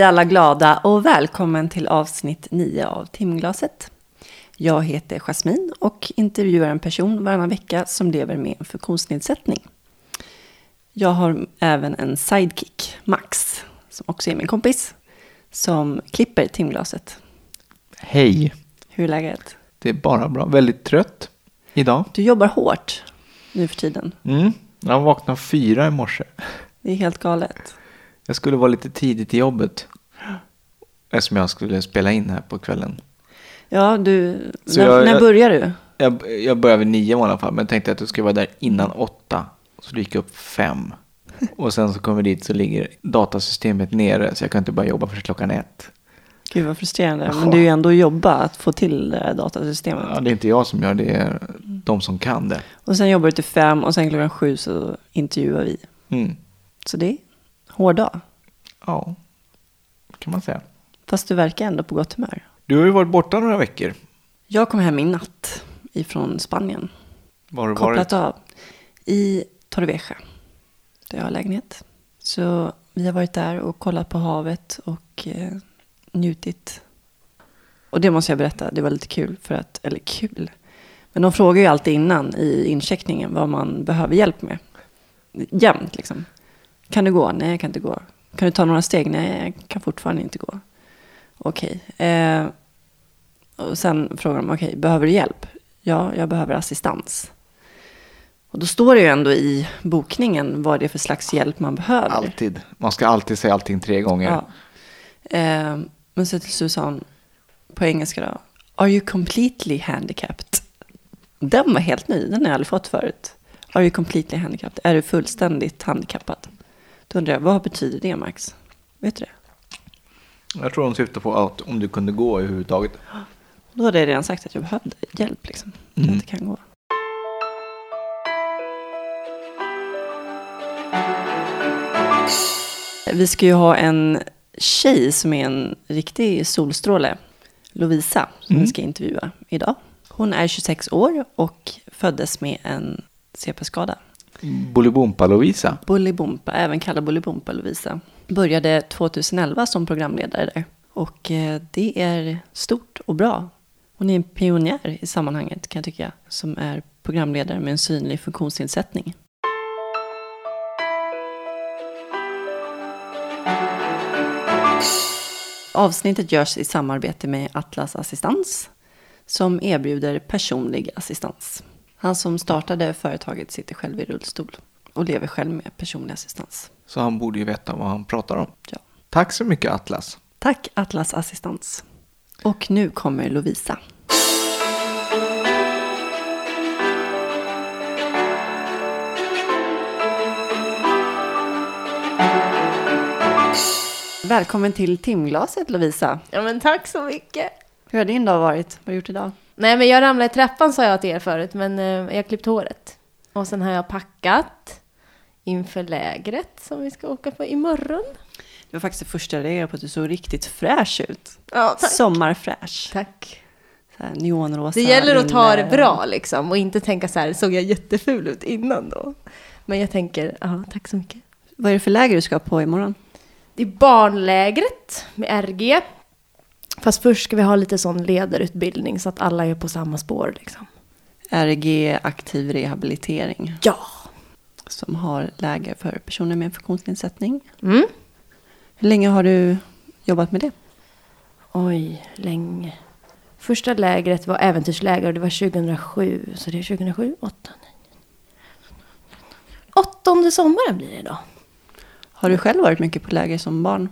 Hej alla glada och välkommen till avsnitt 9 av Timglaset. Jag heter Jasmin och intervjuar en person varannan vecka som lever med en funktionsnedsättning. Jag har även en sidekick, Max, som också är min kompis, som klipper timglaset. Hej, Hur är läget? det är bara bra. Väldigt trött idag. Du jobbar hårt nu för tiden. Mm. Jag vaknade fyra i morse. Det är helt galet. Jag skulle vara lite tidigt i jobbet. Eftersom jag skulle spela in här på kvällen. Ja, du, när, jag- när börjar du? Jag, jag började vid nio i alla fall, men tänkte att jag skulle vara där innan åtta. Så det gick upp fem. Och sen så kommer dit så ligger datasystemet nere, så jag kan inte börja jobba förrän klockan ett. Gud vad frustrerande. Jaha. Men det är ju ändå jobba att få till datasystemet. Ja, det är inte jag som gör det, det är de som kan det. Och sen jobbar du till fem och sen klockan sju så intervjuar vi. Mm. Så det hård dag. Ja, kan man säga. Fast du verkar ändå på gott humör. Du har ju varit borta några veckor. Jag kom hem i natt ifrån Spanien. Var har du Kopplat varit? av. I Torrevieja. Där jag har lägenhet. Så vi har varit där och kollat på havet och eh, njutit. Och det måste jag berätta, det var lite kul för att, eller kul. Men de frågar ju alltid innan i incheckningen vad man behöver hjälp med. Jämt liksom. Kan du gå? Nej, jag kan inte gå. Kan du ta några steg? Nej, jag kan fortfarande inte gå. Okej. Eh, och sen frågar de, okej, behöver du hjälp? Ja, jag behöver assistans. Och då står det ju ändå i bokningen vad det är för slags hjälp man behöver. Alltid. Man ska alltid säga allting tre gånger. Ja. Eh, men så till slut sa hon på engelska då. Are you completely handicapped? Den var helt ny, den har jag aldrig fått förut. Are you completely handicapped? Är du fullständigt handikappad? Då undrar jag, vad betyder det Max? Vet du det? Jag tror de syftar på att om du kunde gå överhuvudtaget. Då hade jag redan sagt att jag behövde hjälp liksom. Att jag Mm. inte kan gå. Vi ska ju ha en tjej som är en riktig solstråle. Lovisa, som Mm. vi ska intervjua idag. Hon är 26 år och föddes med en CP-skada. Bolibompa-Lovisa. Bolibompa, även kallad Bolibompa Lovisa. Började 2011 som programledare där. Och eh, det är stort och bra. Hon är en pionjär i sammanhanget kan jag tycka. Som är programledare med en synlig funktionsnedsättning. Avsnittet görs i samarbete med Atlas Assistans som erbjuder personlig assistans. Han som startade företaget sitter själv i rullstol och lever själv med personlig assistans. Så han borde ju veta vad han pratar om. Ja. Tack så mycket Atlas. Tack Atlas Assistans. Och nu kommer Lovisa. Välkommen till timglaset Lovisa. Ja men tack så mycket. Hur har din dag varit? Vad har du gjort idag? Nej men jag ramlade i trappan sa jag till er förut, men eh, jag har klippt håret. Och sen har jag packat inför lägret som vi ska åka på imorgon. Det var faktiskt det första jag reagerade på att du såg riktigt fräsch ut. Ja, tack. Sommarfräsch. Tack. Så här neonrosa Det gäller att ta det bra liksom och inte tänka så här, såg jag jätteful ut innan då? Men jag tänker, ja tack så mycket. Vad är det för läger du ska på imorgon? Det är barnlägret med RG. Fast först ska vi ha lite sån ledarutbildning så att alla är på samma spår liksom. RG aktiv rehabilitering. Ja! Som har läger för personer med funktionsnedsättning. Mm. Hur länge har du jobbat med det? Oj, länge. Första lägret var äventyrsläger och det var 2007. Så det är 2007, 8, 9. Åttonde sommaren blir det då. Har du själv varit mycket på läger som barn?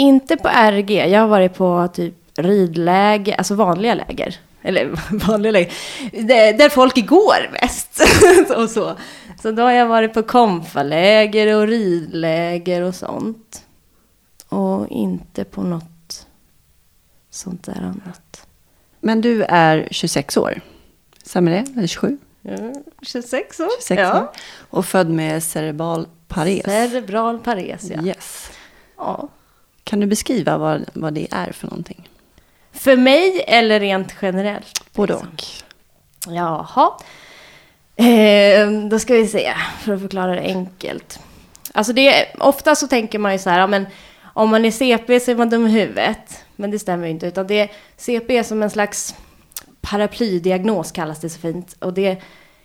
Inte på RG. Jag har varit på typ ridläger, alltså vanliga läger. Eller vanliga läger. Där, folk går mest. och så. så då har jag varit på konfaläger och ridläger och sånt. Och inte på något sånt där annat. Men du är 26 år. Stämmer det? Eller 27? Ja, 26 år. 26 år. Och född med cerebral pares. Cerebral pares, ja. Yes. ja. Kan du beskriva vad, vad det är för någonting? För mig eller rent generellt? Både liksom? och. Jaha. Eh, då ska vi se, för att förklara det enkelt. Alltså det, ofta så tänker man ju så här, ja, men om man är CP så är man dum i huvudet. Men det stämmer ju inte, utan det CP är som en slags paraplydiagnos kallas det så fint. Och det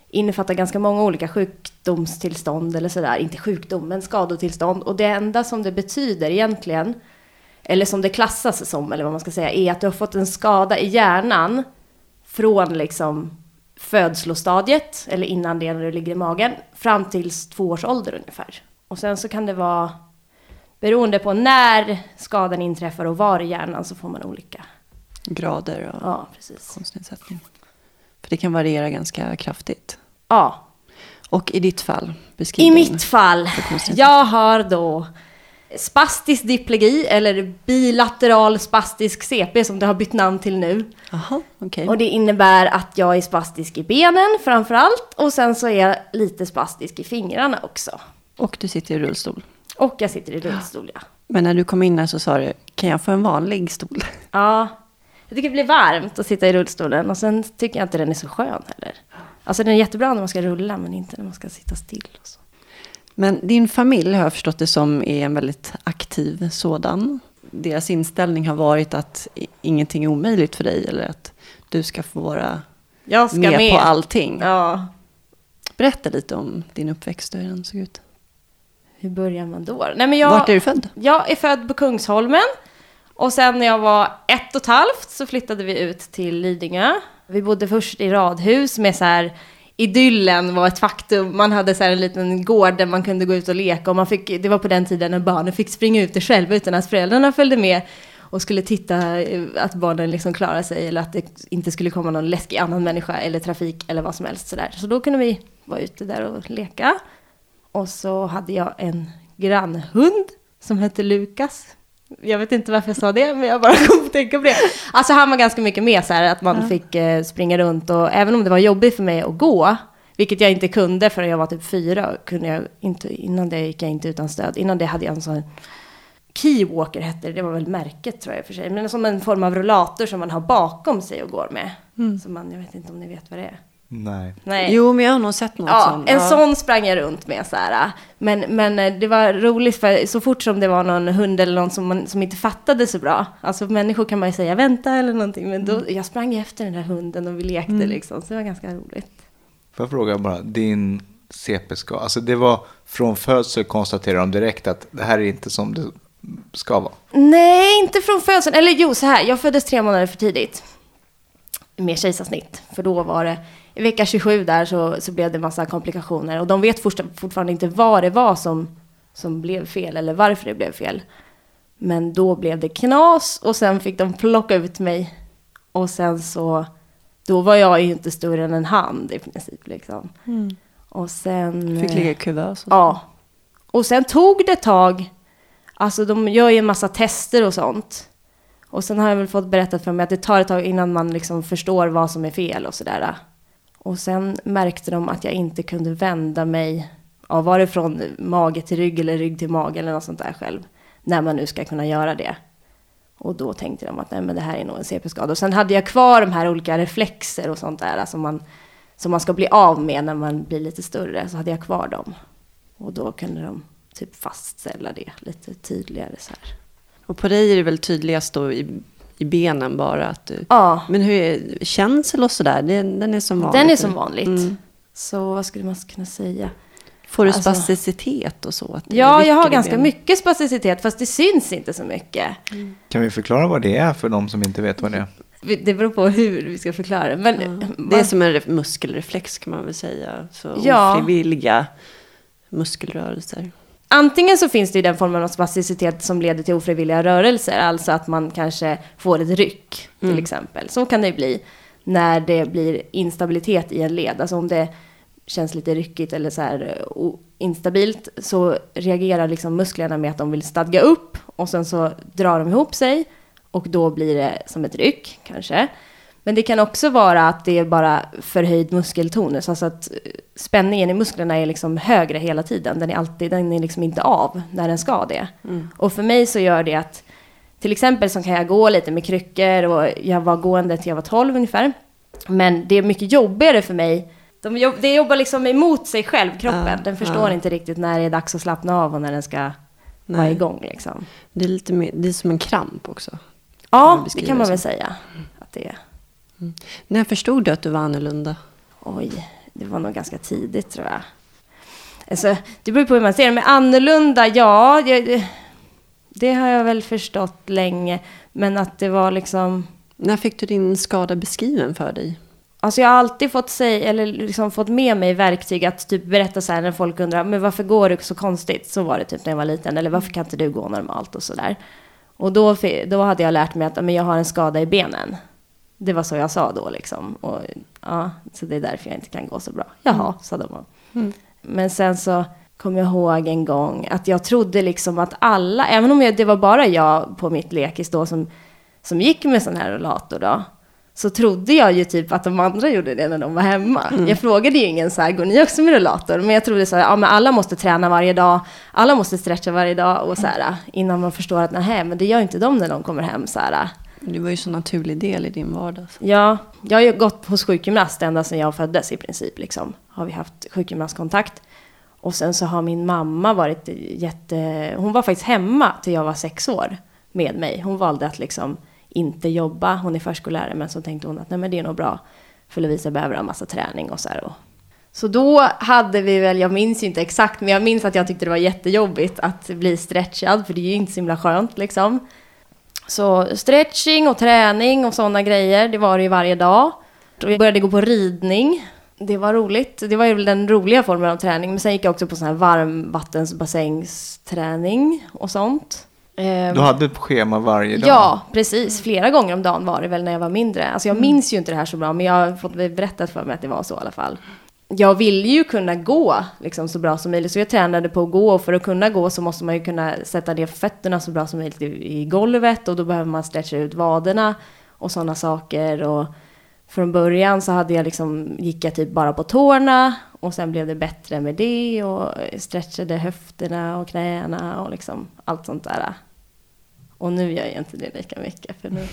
innefattar ganska många olika sjukdomstillstånd eller sådär. Inte sjukdom, men skadotillstånd. Och det enda som det betyder egentligen, eller som det klassas som, eller vad man ska säga, är att du har fått en skada i hjärnan från liksom födslostadiet, eller innan det när du ligger i magen, fram till två års ålder ungefär. Och sen så kan det vara, beroende på när skadan inträffar och var i hjärnan, så får man olika. Grader och Ja, precis. konstnedsättning. För det kan variera ganska kraftigt. Ja, Och i ditt fall, beskriv I mitt fall, jag har då spastisk diplegi eller bilateral spastisk CP som det har bytt namn till nu. Jaha, okej. Och det innebär att jag är spastisk i benen framför allt och sen så är jag lite spastisk i fingrarna också. Och du sitter i rullstol. Och jag sitter i rullstol, ja. Men när du kom in här så sa du, kan jag få en vanlig stol? Ja, jag tycker det blir varmt att sitta i rullstolen och sen tycker jag inte den är så skön heller. Alltså den är jättebra när man ska rulla men inte när man ska sitta still och så. Men din familj har jag förstått det som är en väldigt aktiv sådan. Deras inställning har varit att ingenting är omöjligt för dig eller att du ska få vara Jag ska med, med. på allting. Ja, Berätta lite om din uppväxt och hur den såg ut. hur börjar man då? Nej, men jag... Vart är du född? Jag är född på Kungsholmen. Och sen när jag var ett och ett halvt så flyttade vi ut till Lidingö. Vi bodde först i radhus med så här idyllen var ett faktum. Man hade så här en liten gård där man kunde gå ut och leka och man fick, det var på den tiden när barnen fick springa ut själva utan att föräldrarna följde med och skulle titta eh, att barnen liksom klarade sig eller att det inte skulle komma någon läskig annan människa eller trafik eller vad som helst sådär. Så då kunde vi vara ute där och leka. Och så hade jag en grannhund som hette Lukas. Jag vet inte varför jag sa det, men jag bara kom att tänka på det. Alltså han var ganska mycket med så här, att man fick eh, springa runt och även om det var jobbigt för mig att gå, vilket jag inte kunde förrän jag var typ fyra, kunde jag inte, innan det gick jag inte utan stöd. Innan det hade jag en sån Keywalker hette det, det var väl märket tror jag för sig, men som en form av rullator som man har bakom sig och går med. Som man, jag vet inte om ni vet vad det är. Nej. Nej. Jo, men jag har nog sett något Ja, sånt. en Ja. sån sprang jag runt med så här. Men, men eh, det var roligt för så fort som det var någon hund eller någon som, man, som inte fattade så bra. Alltså människor kan man ju säga vänta eller någonting. Men då, jag sprang efter den där hunden och vi lekte liksom. Så det var ganska roligt. Får jag fråga bara, din CP-ska, alltså det var från födsel konstaterade de direkt att det här är inte som det ska vara. Nej, inte från födseln. Eller jo, så här. Jag föddes tre månader för tidigt. Med kejsarsnitt. För då var det, i vecka 27 där så, så blev det massa komplikationer. Och de vet fortfar- fortfarande inte vad det var som, som blev fel eller varför det blev fel. Men då blev det knas och sen fick de plocka ut mig. Och sen så, då var jag ju inte större än en hand i princip liksom. Och sen... Fick ligga i kuvös. Ja. Och sen tog det ett tag. Alltså de gör ju en massa tester och sånt. Och sen har jag väl fått berättat för mig att det tar ett tag innan man liksom förstår vad som är fel och sådär. Och sen märkte de att jag inte kunde vända mig, ja, var det från mage till rygg eller rygg till mage eller något sånt där själv. När man nu ska kunna göra det. Och då tänkte de att nej men det här är nog en CP-skada. Och sen hade jag kvar de här olika reflexer och sånt där som man, som man ska bli av med när man blir lite större. Så hade jag kvar dem. Och då kunde de typ fastställa det lite tydligare så här. Och på dig är det väl tydligast då i, i benen bara att du... Ja, Men hur är känsel och sådär? Den, den är som vanligt? den är som vanligt. Mm. Så vad skulle man kunna säga? Får du Alltså- spasticitet och så? Ja, jag har ganska benen? mycket spasticitet fast det syns inte så mycket. Kan vi förklara vad det är för de som inte vet vad det är? Det beror på hur vi ska förklara det. Men Ja. man- Det är som en ref- muskelreflex kan man väl säga. Så Ja. ofrivilliga muskelrörelser. Antingen så finns det ju den formen av spasticitet som leder till ofrivilliga rörelser, alltså att man kanske får ett ryck till exempel. Så kan det ju bli när det blir instabilitet i en led, alltså om det känns lite ryckigt eller så här eh, instabilt så reagerar liksom musklerna med att de vill stadga upp och sen så drar de ihop sig och då blir det som ett ryck kanske. Men det kan också vara att det är bara förhöjd muskeltonus, alltså att eh, spänningen i musklerna är liksom högre hela tiden. Den är alltid, den är liksom inte av när den ska det. Och för mig så gör det att, till exempel så kan jag gå lite med kryckor och jag var gående till jag var 12 ungefär. Men det är mycket jobbigare för mig. De jobb, det jobbar liksom emot sig själv, kroppen. Ja, den förstår ja. inte riktigt när det är dags att slappna av och när den ska Nej. gång liksom. Det är lite mer, det är som en kramp också. Ja, det kan man väl säga att det är. När förstod du att du var annorlunda? Oj, det var nog ganska tidigt tror jag. Alltså, det beror på hur man ser det. Men annorlunda, ja, det, det har jag väl förstått länge. Men att det var liksom... När fick du din skada beskriven för dig? Alltså jag har alltid fått, säga, eller liksom fått med mig verktyg att typ berätta så här när folk undrar men varför går du så konstigt? Så var det typ när jag var liten. Eller varför kan inte du gå normalt och sådär. Och då, då hade jag lärt mig att men jag har en skada i benen. Det var så jag sa då liksom. Och, ja, så det är därför jag inte kan gå så bra. Jaha, sa de. Men sen så kom jag ihåg en gång att jag trodde liksom att alla, även om jag, det var bara jag på mitt lekis då som, som gick med sån här rollator då, så trodde jag ju typ att de andra gjorde det när de var hemma. Jag frågade ju ingen så här, går ni också med rollator? Men jag trodde så här, ja men alla måste träna varje dag, alla måste stretcha varje dag och så här, innan man förstår att nej, men det gör inte de när de kommer hem så här. Det var ju så naturlig del i din vardag. Ja, jag har ju gått hos sjukgymnast ända sedan jag föddes i princip. Liksom. Har vi haft sjukgymnastkontakt. Och sen så har min mamma varit jätte... Hon var faktiskt hemma till jag var sex år med mig. Hon valde att liksom inte jobba. Hon är förskollärare men så tänkte hon att nej men det är nog bra. För Lovisa behöver ha massa träning och så här. Och... Så då hade vi väl, jag minns ju inte exakt, men jag minns att jag tyckte det var jättejobbigt att bli stretchad. För det är ju inte så himla skönt liksom. Så stretching och träning och sådana grejer, det var det ju varje dag. Jag började gå på ridning. Det var roligt. Det var ju den roliga formen av träning. Men sen gick jag också på sån här varmvattensbassängsträning och sånt. Ehm, Du hade ett schema varje dag? Ja, precis. Flera gånger om dagen var det väl när jag var mindre. Alltså jag minns ju inte det här så bra, men jag har fått berättat för mig att det var så i alla fall. Jag ville ju kunna gå liksom, så bra som möjligt, så jag tränade på att gå. Och för att kunna gå så måste man ju kunna sätta ner fötterna så bra som möjligt i, i golvet. Och då behöver man stretcha ut vaderna och sådana saker. Och från början så hade jag liksom, gick jag typ bara på tårna. Och sen blev det bättre med det. Och stretchade höfterna och knäna och liksom allt sånt där. Och nu gör jag inte det lika mycket för nu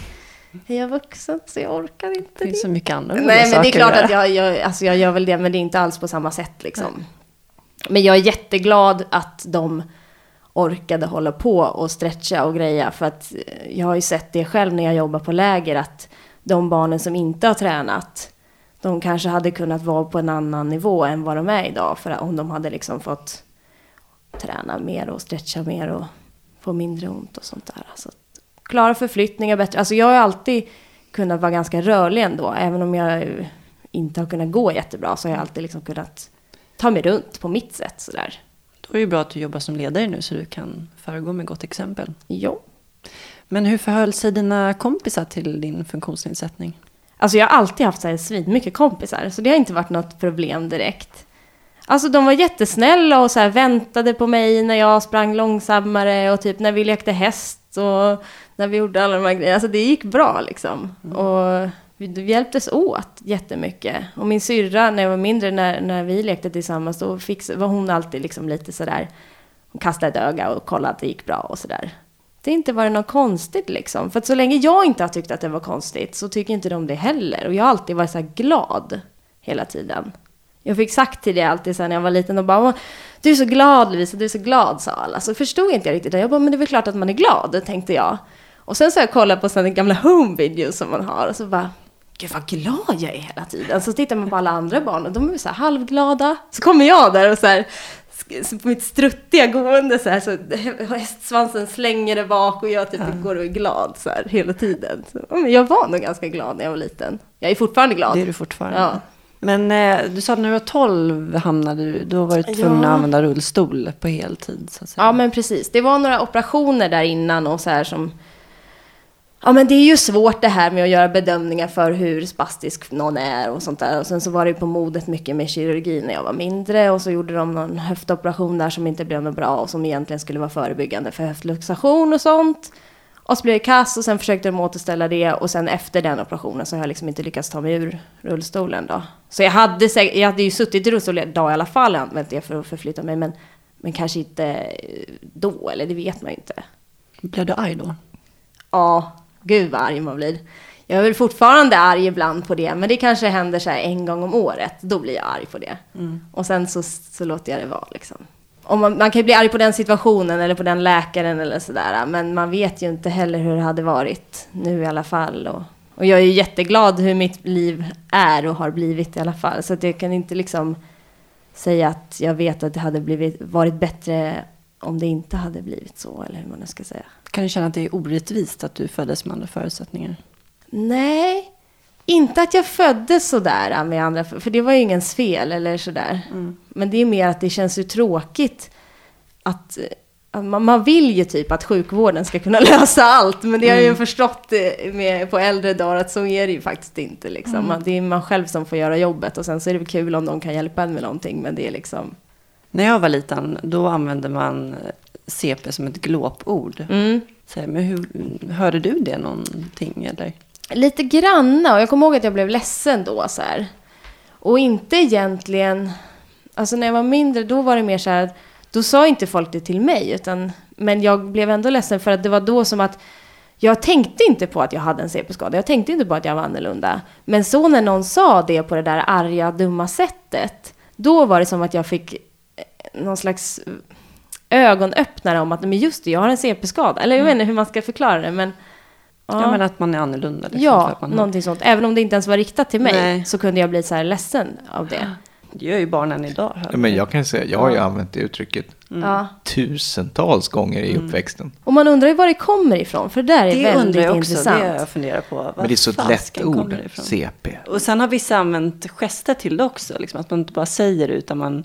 är jag vuxen så jag orkar inte Det det. finns så mycket andra Nej men det är klart att jag, jag, alltså jag gör väl det men det är inte alls på samma sätt liksom. Men jag är jätteglad att de orkade hålla på och stretcha och greja för att eh, jag har ju sett det själv när jag jobbar på läger att de barnen som inte har tränat de kanske hade kunnat vara på en annan nivå än vad de är idag för om de hade liksom fått träna mer och stretcha mer och få mindre ont och sånt där. Så klara förflyttningar bättre. Alltså jag har alltid kunnat vara ganska rörlig ändå. Även om jag inte har kunnat gå jättebra så har jag alltid liksom kunnat ta mig runt på mitt sätt sådär. Då är det ju bra att du jobbar som ledare nu så du kan föregå med gott exempel. Jo. Men hur förhöll sig dina kompisar till din funktionsnedsättning? Alltså jag har alltid haft så här svin mycket kompisar, så det har inte varit något problem direkt. Alltså de var jättesnälla och så väntade på mig när jag sprang långsammare och typ när vi lekte häst och när vi gjorde alla de här grejerna. Alltså det gick bra liksom. Och vi, vi hjälptes åt jättemycket. Och min syrra när jag var mindre, när, när vi lekte tillsammans, då fix, var hon alltid liksom lite sådär, hon kastade ett öga och kollade att det gick bra och sådär. Det har inte varit något konstigt liksom. För att så länge jag inte har tyckt att det var konstigt så tycker inte de det heller. Och jag har alltid varit så glad hela tiden. Jag fick sagt till det alltid sen när jag var liten och bara Du är så glad Lovisa, du är så glad sa alla. Så förstod inte jag riktigt det. Jag bara, men det är väl klart att man är glad, tänkte jag. Och sen så har jag kollat på sådana gamla home videos som man har och så bara Gud vad glad jag är hela tiden. Så tittar man på alla andra barn och de är så här halvglada. Så kommer jag där och så här på mitt struttiga gående så här så hästsvansen slänger det bak och jag typ går och är glad så här hela tiden. Så, ja, jag var nog ganska glad när jag var liten. Jag är fortfarande glad. Det är du fortfarande. Ja. Men eh, du sa att när du var 12 hamnade du, då var du tvungen Ja. att använda rullstol på heltid. Så att säga. Ja, men precis. Det var några operationer där innan och så här som... Ja, men det är ju svårt det här med att göra bedömningar för hur spastisk någon är och sånt där. Och sen så var det ju på modet mycket med kirurgi när jag var mindre och så gjorde de någon höftoperation där som inte blev något bra och som egentligen skulle vara förebyggande för höftluxation och sånt. Och så blev jag kass och sen försökte de återställa det och sen efter den operationen så har jag liksom inte lyckats ta mig ur rullstolen då. Så jag hade, jag hade ju suttit i rullstol idag i alla fall och använt det för att förflytta mig men, men kanske inte då, eller det vet man ju inte. Blev du arg då? Ja, gud vad arg man blir. Jag är väl fortfarande arg ibland på det, men det kanske händer så här en gång om året. Då blir jag arg på det. Och sen så, så låter jag det vara liksom. Om man, man kan ju bli arg på den situationen eller på den läkaren eller sådär. Men man vet ju inte heller hur det hade varit nu i alla fall. Och, och jag är ju jätteglad hur mitt liv är och har blivit i alla fall. Så att jag kan inte liksom säga att jag vet att det hade blivit, varit bättre om det inte hade blivit så. Eller hur man nu ska säga. Kan du känna att det är orättvist att du föddes med andra förutsättningar? Nej, inte att jag föddes sådär med andra, för det var ju ingens fel eller sådär. Men det är mer att det känns ju tråkigt att, att man, man vill ju typ att sjukvården ska kunna lösa allt, men det har jag ju förstått eh, med, på äldre dagar att så är det ju faktiskt inte. Liksom. Man, det är man själv som får göra jobbet och sen så är det kul om de kan hjälpa en med någonting, men det är liksom... När jag var liten, då använde man CP som ett glåpord. Mm. Så, men hur, hörde du det någonting eller? Lite granna, och jag kommer ihåg att jag blev ledsen då så här. Och inte egentligen, alltså när jag var mindre då var det mer så här, då sa inte folk det till mig, utan, men jag blev ändå ledsen för att det var då som att jag tänkte inte på att jag hade en CP-skada, jag tänkte inte på att jag var annorlunda. Men så när någon sa det på det där arga, dumma sättet, då var det som att jag fick eh, någon slags ögonöppnare om att, men just det, jag har en CP-skada. Eller jag vet inte hur man ska förklara det, men... Ja. men att man är annorlunda. Liksom, för Ja, att man har- någonting sånt. Även om det inte ens var riktat till mig Nej. så kunde jag bli så här ledsen av det. Det gör ju barnen idag. Ja, men jag kan säga, jag har ju använt det uttrycket Ja. tusentals gånger i uppväxten. Och man undrar ju var det kommer ifrån, för det där är det väldigt undrar jag också. intressant. Det jag funderat på. Var Men det är så ett lätt ord? CP. Och sen har vissa använt gester till det också. Liksom, att man inte bara säger det utan man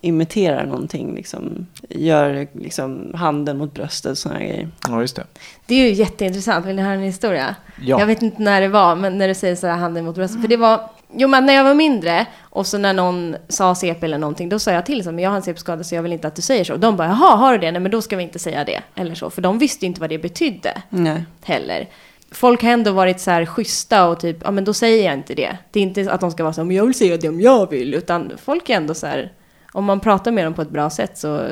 imiterar någonting. Liksom, gör liksom, handen mot bröstet och sådana grejer. Ja, just det. Det är ju jätteintressant. Vill ni höra en historia? Ja. Jag vet inte när det var, men när du säger så här handen mot bröstet. För det var, jo men när jag var mindre och så när någon sa CP eller någonting, då sa jag till så men jag har en CP-skada så jag vill inte att du säger så. De bara, jaha, har du det? Nej men då ska vi inte säga det. Eller så, för de visste ju inte vad det betydde. Nej. heller. Folk har ändå varit så här schyssta och typ, ja men då säger jag inte det. Det är inte att de ska vara så, men jag vill säga det om jag vill, utan folk är ändå så här, om man pratar med dem på ett bra sätt så,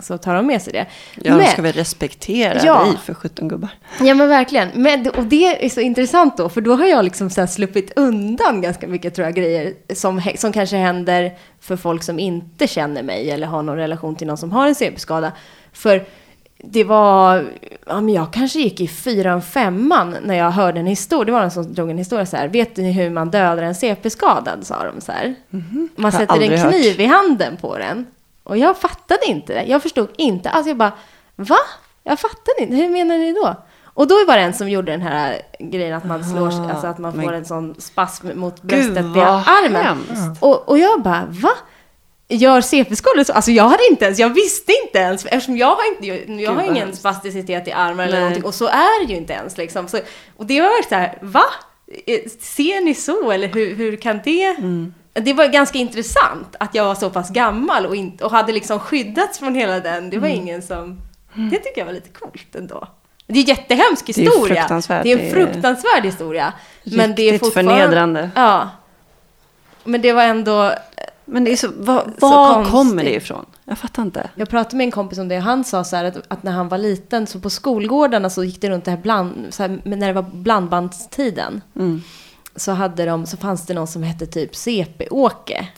så tar de med sig det. Ja, men, de ska väl respektera Ja. dig för 17 gubbar. ja men verkligen, men, och det är så intressant då, för då har jag liksom så sluppit undan ganska mycket tror jag grejer som, som kanske händer för folk som inte känner mig eller har någon relation till någon som har en CP-skada. För det var, ja men jag kanske gick i fyran, femman när jag hörde en historia. Det var någon som drog en historia så här. Vet ni hur man dödar en CP-skadad? Sa de så här. Man Har sätter aldrig en hört. kniv i handen på den. Och jag fattade inte det. Jag förstod inte. Alltså jag bara, va? Jag fattade inte. Hur menar ni då? Och då var det en som gjorde den här grejen att man slår, Aha, alltså att man får en sån spasm mot bröstet vid vad armen. Och, och jag bara, va? Gör CP-skador så? Alltså jag hade inte ens, jag visste inte ens, eftersom jag har, inte, jag, jag har ingen spasticitet i armen eller någonting. Och så är det ju inte ens liksom. Så, och det var så här, va? Eh, Ser ni så? Eller hur, hur kan det? Mm. Det var ganska intressant att jag var så pass gammal och, inte, och hade liksom skyddats från hela den. Det var Mm. ingen som... Det tycker jag var lite coolt ändå. Det är en jättehemsk historia. Det är Det en är fruktansvärd historia. Men det är fortfarande... förnedrande. Ja. Men det var ändå... Men det är så, var, Så var kommer det ifrån? Jag fattar inte. Jag pratade med en kompis om det och han sa så här att, att när han var liten så på skolgårdarna så gick det runt det här bland, så här, när det var blandbandstiden. Mm. Så, hade de, så fanns det någon som hette typ CP-Åke.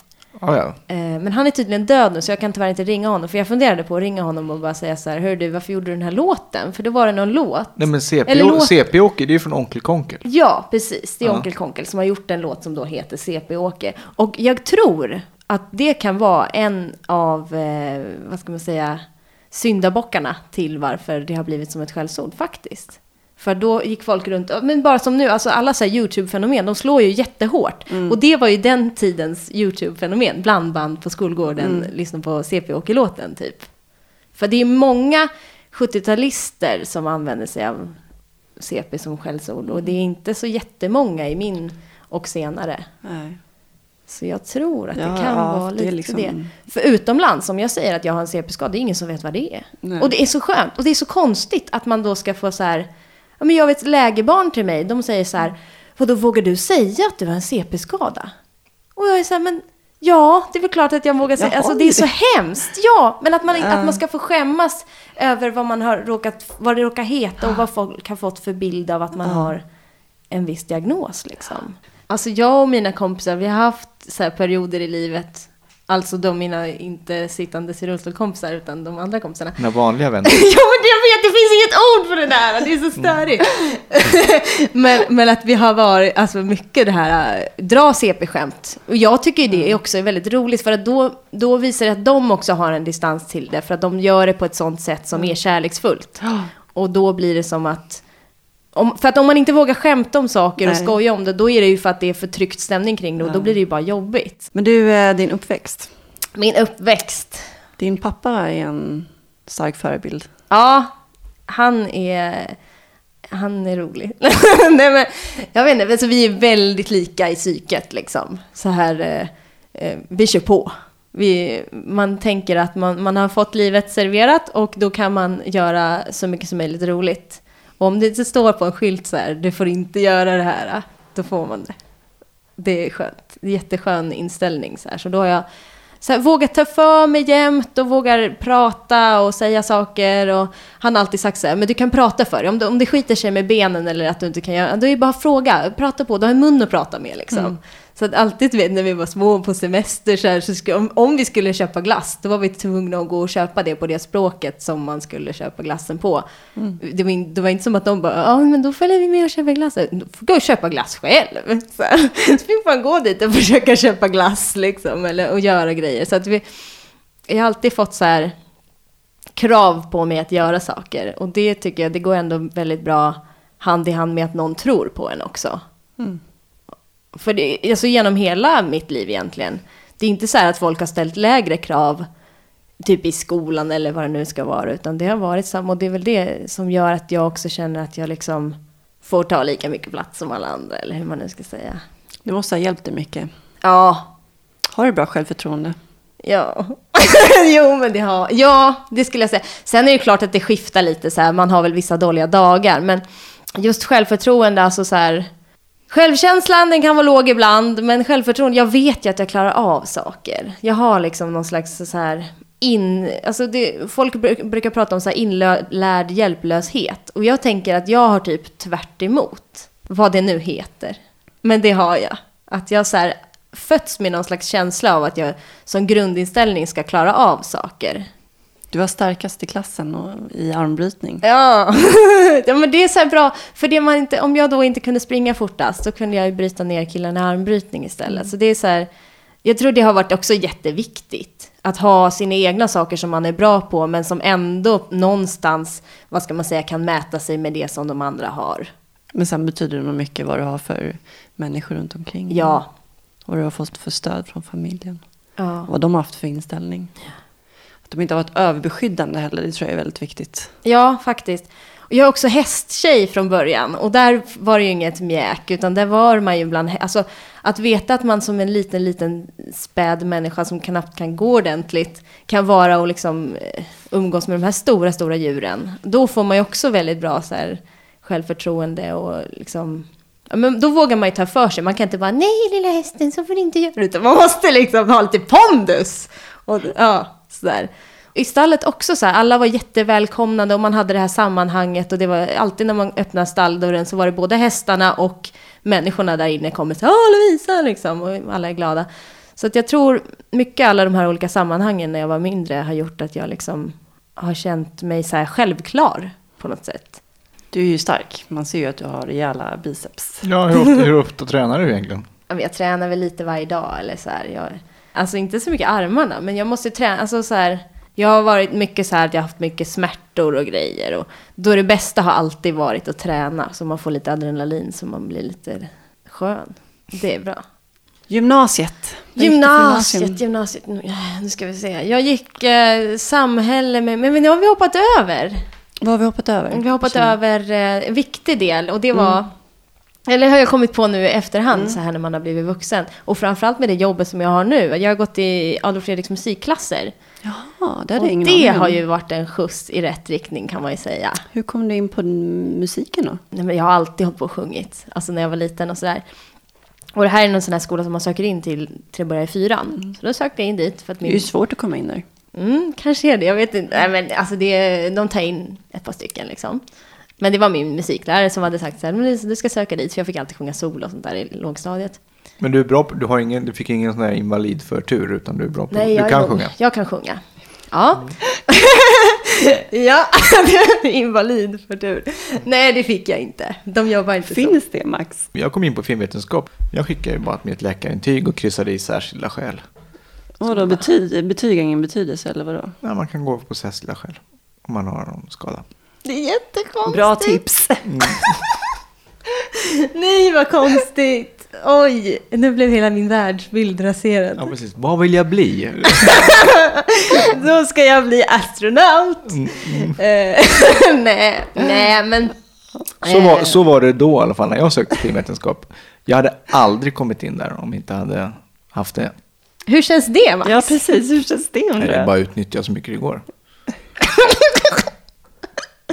Ja, ja. Eh, men han är tydligen död nu så jag kan tyvärr inte ringa honom. För jag funderade på att ringa honom och bara säga så här, hör du varför gjorde du den här låten? För då var det någon låt. Nej, men CP, CP-Åke, det är ju från Onkel Konkel. Ja, precis. Det är Ja. Onkel Konkel som har gjort en låt som då heter CP-Åke. Och jag tror att det kan vara en av, eh, vad ska man säga, syndabockarna till varför det har blivit som ett skällsord faktiskt. För då gick folk runt, men bara som nu, alltså alla så YouTube-fenomen, de slår ju jättehårt. Och det var ju den tidens YouTube-fenomen, blandband på skolgården, lyssna på CP-Åke-låten typ. För det är många 70-talister som använder sig av CP som skällsord. Och det är inte så jättemånga i min och senare. Nej. Så jag tror att Ja, det kan ja, vara det lite det, liksom- För utomlands, om jag säger att jag har en CP-skada, det är ingen som vet vad det är. Nej. Och det är så skönt. Och det är så konstigt att man då ska få så här... Ja, men jag vet lägerbarn till mig, de säger så här... Vadå, vågar du säga att du har en CP-skada? Och jag är så här, men... Ja, det är väl klart att jag vågar säga. Jag Alltså det är så det. hemskt. Ja, men att man, att man ska få skämmas över vad man har råkat, vad det råkar heta och vad folk har fått för bild av att man har en viss diagnos liksom. Alltså jag och mina kompisar, vi har haft så här perioder i livet Alltså de mina inte sittandes i rullstolkompisar utan de andra kompisarna. Dina vanliga vänner. ja men jag vet, det finns inget ord för det där, det är så störigt. men, men att vi har varit, alltså mycket det här, äh, dra CP-skämt. Och jag tycker ju det är också väldigt roligt för att då, då visar det att de också har en distans till det. För att de gör det på ett sånt sätt som är kärleksfullt. Och då blir det som att om, för att om man inte vågar skämta om saker och Nej. skoja om det, då är det ju för att det är för tryckt stämning kring det och då blir det ju bara jobbigt. Men du, eh, din uppväxt. Min uppväxt. Din pappa är en stark förebild. Ja, han är, han är rolig. Nej, men, jag vet inte, alltså, vi är väldigt lika i psyket liksom. Så här, eh, eh, vi kör på. Vi, man tänker att man, man har fått livet serverat och då kan man göra så mycket som möjligt roligt. Och om det inte står på en skylt så här, du får inte göra det här, då får man det. Det är skönt. Det är jätteskön inställning så här. Så då har jag så här, vågat ta för mig jämt och vågar prata och säga saker. Och han har alltid sagt så här, men du kan prata för dig. Om det, om det skiter sig med benen eller att du inte kan göra, då är det bara att fråga. Prata på, du har en mun att prata med liksom. Mm. Så att alltid, vet, när vi var små på semester, så, här, så skulle, om, om vi skulle köpa glass, då var vi tvungna att gå och köpa det på det språket som man skulle köpa glassen på. Det, var, det var inte som att de bara, ja men då följer vi med och köper glass. Du får gå och köpa glass själv. Så, så fick man gå dit och försöka köpa glass liksom, eller, och göra grejer. Så att vi, jag har alltid fått så här krav på mig att göra saker. Och det tycker jag, det går ändå väldigt bra hand i hand med att någon tror på en också. För det, alltså genom hela mitt liv egentligen. Det är inte så här att folk har ställt lägre krav typ i skolan eller vad det nu ska vara, utan det har varit samma. Och det är väl det som gör att jag också känner att jag liksom får ta lika mycket plats som alla andra, eller hur man nu ska säga. Det måste ha hjälpt dig mycket. Ja, Har du bra självförtroende? Ja, jo men det har, ja det skulle jag säga. Sen är det klart att det skiftar lite så här, man har väl vissa dåliga dagar, men just självförtroende, alltså så här, självkänslan den kan vara låg ibland, men självförtroende, jag vet ju att jag klarar av saker. Jag har liksom någon slags så här in, alltså det, folk brukar prata om så här inlärd hjälplöshet, och jag tänker att jag har typ tvärt emot vad det nu heter. Men det har jag. Att jag så här fötts med någon slags känsla av att jag som grundinställning ska klara av saker. Du var starkast i klassen och i armbrytning. Ja, ja men det är så här bra. För det man inte, om jag då inte kunde springa fortast, då kunde jag ju bryta ner killarna i armbrytning istället. Så det är så här, jag tror det har varit också jätteviktigt. Att ha sina egna saker som man är bra på, men som ändå någonstans, vad ska man säga, kan mäta sig med det som de andra har. Men sen betyder det nog mycket vad du har för människor runt omkring. Ja. Vad du har fått för stöd från familjen. Ja. Vad de har haft för inställning. Att de inte har varit överbeskyddande heller, det tror jag är väldigt viktigt. Ja, faktiskt. Jag är också hästtjej från början och där var det ju inget mjäk, utan där var man ju bland... Alltså, att veta att man som en liten, liten späd människa som knappt kan gå ordentligt kan vara och liksom eh, umgås med de här stora, stora djuren. Då får man ju också väldigt bra så här, självförtroende och liksom... Men då vågar man ju ta för sig. Man kan inte bara nej lilla hästen, så får du inte göra. Utan man måste liksom ha lite pondus. Och, ja, sådär. I stallet också så här, alla var jättevälkomnande och man hade det här sammanhanget och det var alltid när man öppnade stalldörren så var det både hästarna och människorna där inne kommer så "Åh, Lovisa liksom och alla är glada. Så att jag tror mycket alla de här olika sammanhangen när jag var mindre har gjort att jag liksom har känt mig så här självklar på något sätt. Du är ju stark. Man ser ju att du har rejäla biceps. Ja, hur ofta, hur ofta tränar du egentligen? Jag tränar väl lite varje dag eller så här. Jag, alltså inte så mycket armarna, men jag måste träna. Alltså så här, jag har varit mycket så här att jag har haft mycket smärtor och grejer. Och då är det bästa har alltid varit att träna. Så man får lite adrenalin så man blir lite skön. Det är bra. Gymnasiet. Gymnasiet, gymnasiet. Nu, nu ska vi se. Jag gick eh, samhälle med, men, men nu har vi hoppat över. Vad har vi hoppat över? Vi har hoppat över eh, en viktig del och det var Eller har jag kommit på nu i efterhand så här när man har blivit vuxen. Och framförallt med det jobbet som jag har nu. Jag har gått i Adolf Fredriks musikklasser. Jaha, det hade Och ingen det har ju varit en skjuts i rätt riktning kan man ju säga. Hur kom du in på musiken då? Nej, men jag har alltid hållit på och sjungit. Alltså när jag var liten och sådär. Och det här är någon sån här skola som man söker in till till att börja i fyran. Så då sökte jag in dit för att Det är min... ju svårt att komma in där. Mm, kanske är det, jag vet inte. Nej, men alltså det, de tar in ett par stycken liksom. Men det var min musiklärare som hade sagt så här, du ska söka dit, för jag fick alltid sjunga solo och sånt där i lågstadiet. Men du är bra på, du, har ingen, du fick ingen sån här invalidförtur utan du är bra på, Nej, du jag, kan sjunga. jag kan sjunga. Ja. ja, invalid för tur. Nej, det fick jag inte. De jobbar inte så. Finns det Max? Jag kom in på filmvetenskap. Jag skickade ju bara mitt läkarintyg och kryssade i särskilda skäl. Vadå, betyg, betyg har ingen betydelse eller vadå? Ja, man kan gå på särskilda skäl om man har någon skada. Det är jättekonstigt. Bra tips. Nej, vad konstigt. Oj, nu blev hela min världsbild raserad. Ja, precis. Vad vill jag bli? Då ska jag bli astronaut. Eh, nej, nej, men... Så var, så var det då i alla fall när jag sökte filmvetenskap. Jag hade aldrig kommit in där om jag inte hade haft det. Hur känns det, Max? Ja, precis. Hur känns det Jag undrar bara jag? utnyttjade så mycket det går.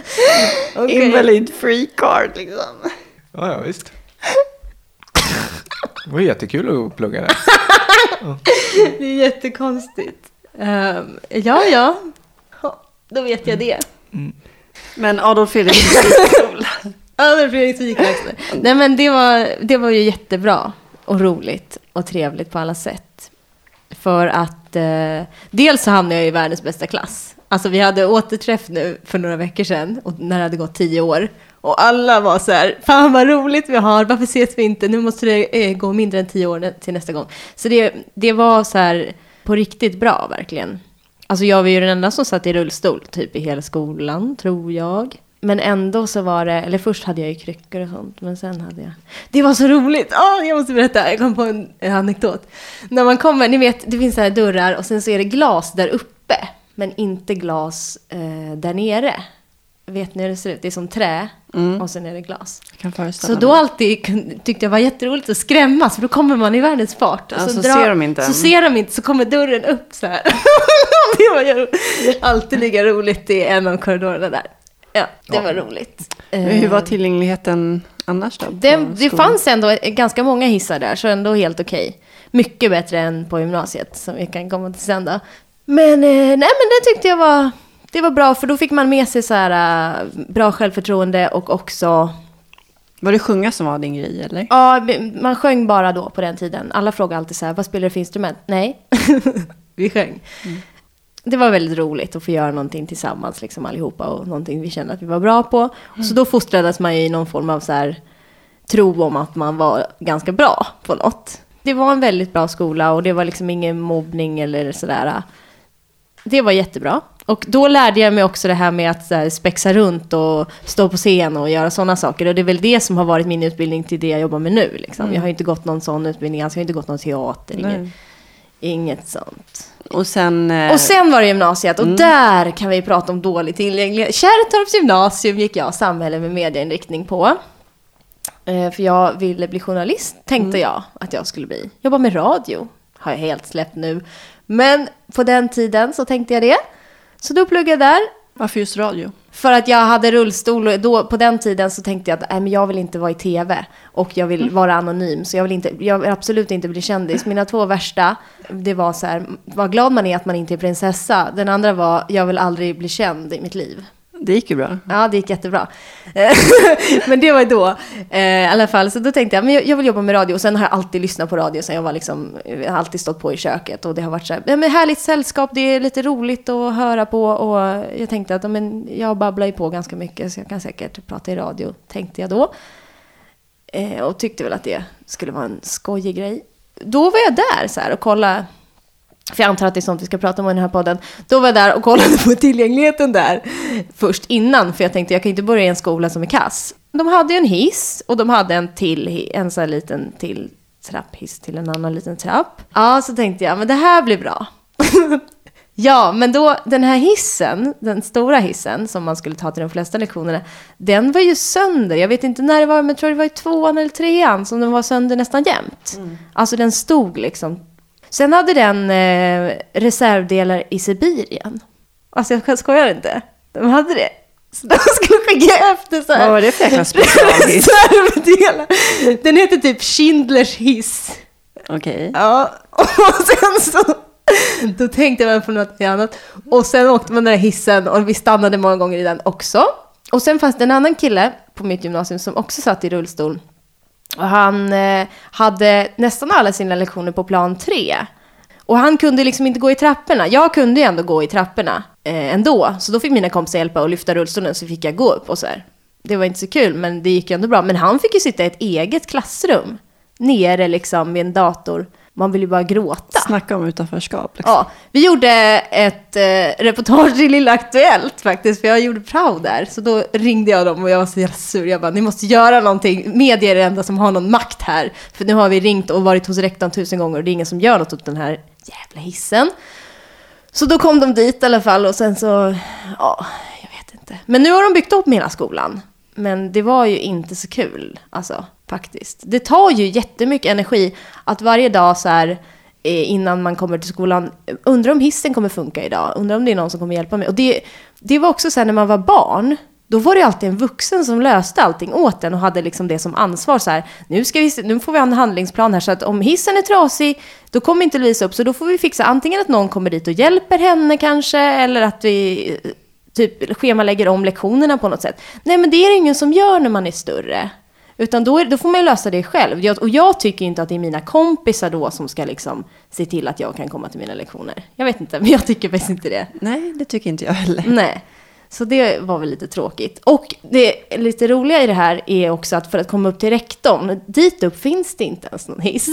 Okej. Invalid free card liksom. Ja, ja visst. Det var jättekul att plugga där. Det är jättekonstigt. Ehm, ja, ja. Ja, Då vet jag det. Men Adolf Fredrik musikskola. Ja, men Fredrik musikverkstad. Nej, men det var, det var ju jättebra och roligt och trevligt på alla sätt. För att eh, dels så hamnade jag i världens bästa klass. Alltså vi hade återträff nu för några veckor sedan och när det hade gått tio år. Och alla var så här, fan vad roligt vi har, varför ses vi inte? Nu måste det eh, gå mindre än tio år till nästa gång. Så det, det var så här på riktigt bra verkligen. Alltså jag var ju den enda som satt i rullstol typ i hela skolan, tror jag. Men ändå så var det, eller först hade jag ju kryckor och sånt, men sen hade jag... Det var så roligt! Oh, jag måste berätta, jag kom på en, en anekdot. När man kommer, ni vet, det finns så här dörrar och sen så är det glas där uppe, men inte glas eh, där nere. Vet ni hur det ser ut? Det är som trä Mm. och sen är det glas. Så då alltid kun- tyckte jag var jätteroligt att skrämmas, för då kommer man i världens fart. Ja, så ser de inte Så ser de inte, så kommer dörren upp så här. det var alltid lika roligt i en av korridorerna där. Ja, det Ja. var roligt. Men hur var Eh, tillgängligheten annars då? det, det fanns ändå ganska många hissar där, så ändå helt okej. Mycket bättre än på gymnasiet, som vi kan komma till sen då. Men, eh, nej, men det tyckte jag var, det var bra, för då fick man med sig så här, eh, bra självförtroende och också Var det sjunga som var din grej eller? Ja, man sjöng bara då på den tiden. Alla frågade alltid så här, vad spelar du för instrument? Nej, vi sjöng. Det var väldigt roligt att få göra någonting tillsammans, liksom allihopa, och någonting vi kände att vi var bra på. Så då fostrades man ju i någon form av så här, tro om att man var ganska bra på något. Det var en väldigt bra skola och det var liksom ingen mobbning eller sådär. Det var jättebra. Och då lärde jag mig också det här med att här, spexa runt och stå på scen och göra sådana saker. Och det är väl det som har varit min utbildning till det jag jobbar med nu. Liksom. Jag har inte gått någon sån utbildning alls. Jag har inte gått någon teater. Inget, inget sånt. Och sen... eh, Och sen var det gymnasiet och där kan vi prata om dålig tillgänglighet. Kärrtorps gymnasium gick jag samhälle med medieinriktning på. Eh, för jag ville bli journalist, tänkte jag att jag skulle bli. Jobba med radio, har jag helt släppt nu. Men på den tiden så tänkte jag det. Så då pluggade jag där. Varför just radio? För att jag hade rullstol och då, på den tiden så tänkte jag att nej, men jag vill inte vara i tv och jag vill vara anonym. Så jag vill, inte, jag vill absolut inte bli kändis. Mina två värsta, det var så här, vad glad man är att man inte är prinsessa. Den andra var, jag vill aldrig bli känd i mitt liv. Det gick ju bra. Ja, det gick jättebra. Eh, men det var ju då. Eh, I alla fall, så då tänkte jag, men jag, jag vill jobba med radio. Och sen har jag alltid lyssnat på radio. Sen jag var liksom, jag har alltid stått på i köket. Och det har varit så här, ja, men härligt sällskap, det är lite roligt att höra på. Och jag tänkte att ja, men jag babblar ju på ganska mycket. Så jag kan säkert prata i radio, tänkte jag då. Eh, och tyckte väl att det skulle vara en skojig grej. Då var jag där så här och kollade för jag antar att det är sånt vi ska prata om i den här podden. Då var jag där och kollade på tillgängligheten där först innan. För jag tänkte jag kan inte börja i en skola som är kass. De hade ju en hiss och de hade en till, en sån här liten till trapphiss till en annan liten trapp. Ja, så tänkte jag, men det här blir bra. ja, men då den här hissen, den stora hissen som man skulle ta till de flesta lektionerna, den var ju sönder. Jag vet inte när det var, men jag tror det var i tvåan eller trean som den var sönder nästan jämt. Alltså den stod liksom Sen hade den eh, reservdelar i Sibirien. Alltså jag skojar inte. De hade det. Så de skulle skicka efter så här. Vad var det för jäkla specialhiss? Reservdelar. Den heter typ Schindlers hiss. Okej. Ja, och sen så... Då tänkte man på något annat. Och sen åkte man den där hissen och vi stannade många gånger i den också. Och sen fanns det en annan kille på mitt gymnasium som också satt i rullstol. Och han eh, hade nästan alla sina lektioner på plan tre. Och han kunde liksom inte gå i trapporna. Jag kunde ju ändå gå i trapporna eh, ändå. Så då fick mina kompisar hjälpa och lyfta rullstolen så fick jag gå upp och så här. Det var inte så kul, men det gick ju ändå bra. Men han fick ju sitta i ett eget klassrum. Nere liksom vid en dator. Man vill ju bara gråta. Snacka om utanförskap. Liksom. Ja, vi gjorde ett eh, reportage i Lilla Aktuellt faktiskt, för jag gjorde prao där. Så då ringde jag dem och jag var så jävla sur. Jag bara, ni måste göra någonting. Media är det enda som har någon makt här. För nu har vi ringt och varit hos rektorn tusen gånger och det är ingen som gör något åt den här jävla hissen. Så då kom de dit i alla fall och sen så, ja, jag vet inte. Men nu har de byggt upp hela skolan. Men det var ju inte så kul, alltså faktiskt. Det tar ju jättemycket energi att varje dag så här eh, innan man kommer till skolan, undrar om hissen kommer funka idag, undrar om det är någon som kommer hjälpa mig. Och det, det var också så här när man var barn, då var det alltid en vuxen som löste allting åt en och hade liksom det som ansvar. Så här, nu, ska vi, nu får vi ha en handlingsplan här så att om hissen är trasig, då kommer inte Lovisa upp. Så då får vi fixa antingen att någon kommer dit och hjälper henne kanske, eller att vi eh, typ schemalägger om lektionerna på något sätt. Nej, men det är det ingen som gör när man är större. Utan då, är, då får man ju lösa det själv. Jag, och jag tycker inte att det är mina kompisar då som ska liksom se till att jag kan komma till mina lektioner. Jag vet inte, men jag tycker faktiskt inte det. Nej, det tycker inte jag heller. Nej. Så det var väl lite tråkigt. Och det lite roliga i det här är också att för att komma upp till rektorn, dit upp finns det inte ens någon hiss.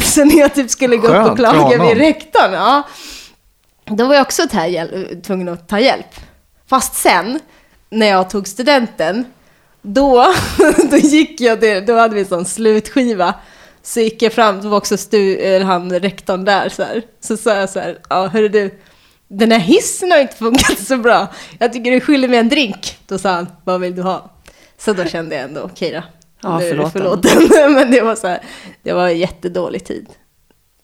så när jag typ skulle gå upp Skönt och för klaga vid rektorn, ja, då var jag också tvungen att ta hjälp. Fast sen, när jag tog studenten, då, då gick jag, det, då hade vi en sån slutskiva. Så gick jag fram, då var också stu, han rektorn där så här. Så sa jag så här, ja hörru du, den här hissen har inte funkat så bra. Jag tycker du skyller mig en drink. Då sa han, vad vill du ha? Så då kände jag ändå, okej då. Ja, Nu är det förlåten. Men det var så här, det var jättedålig tid.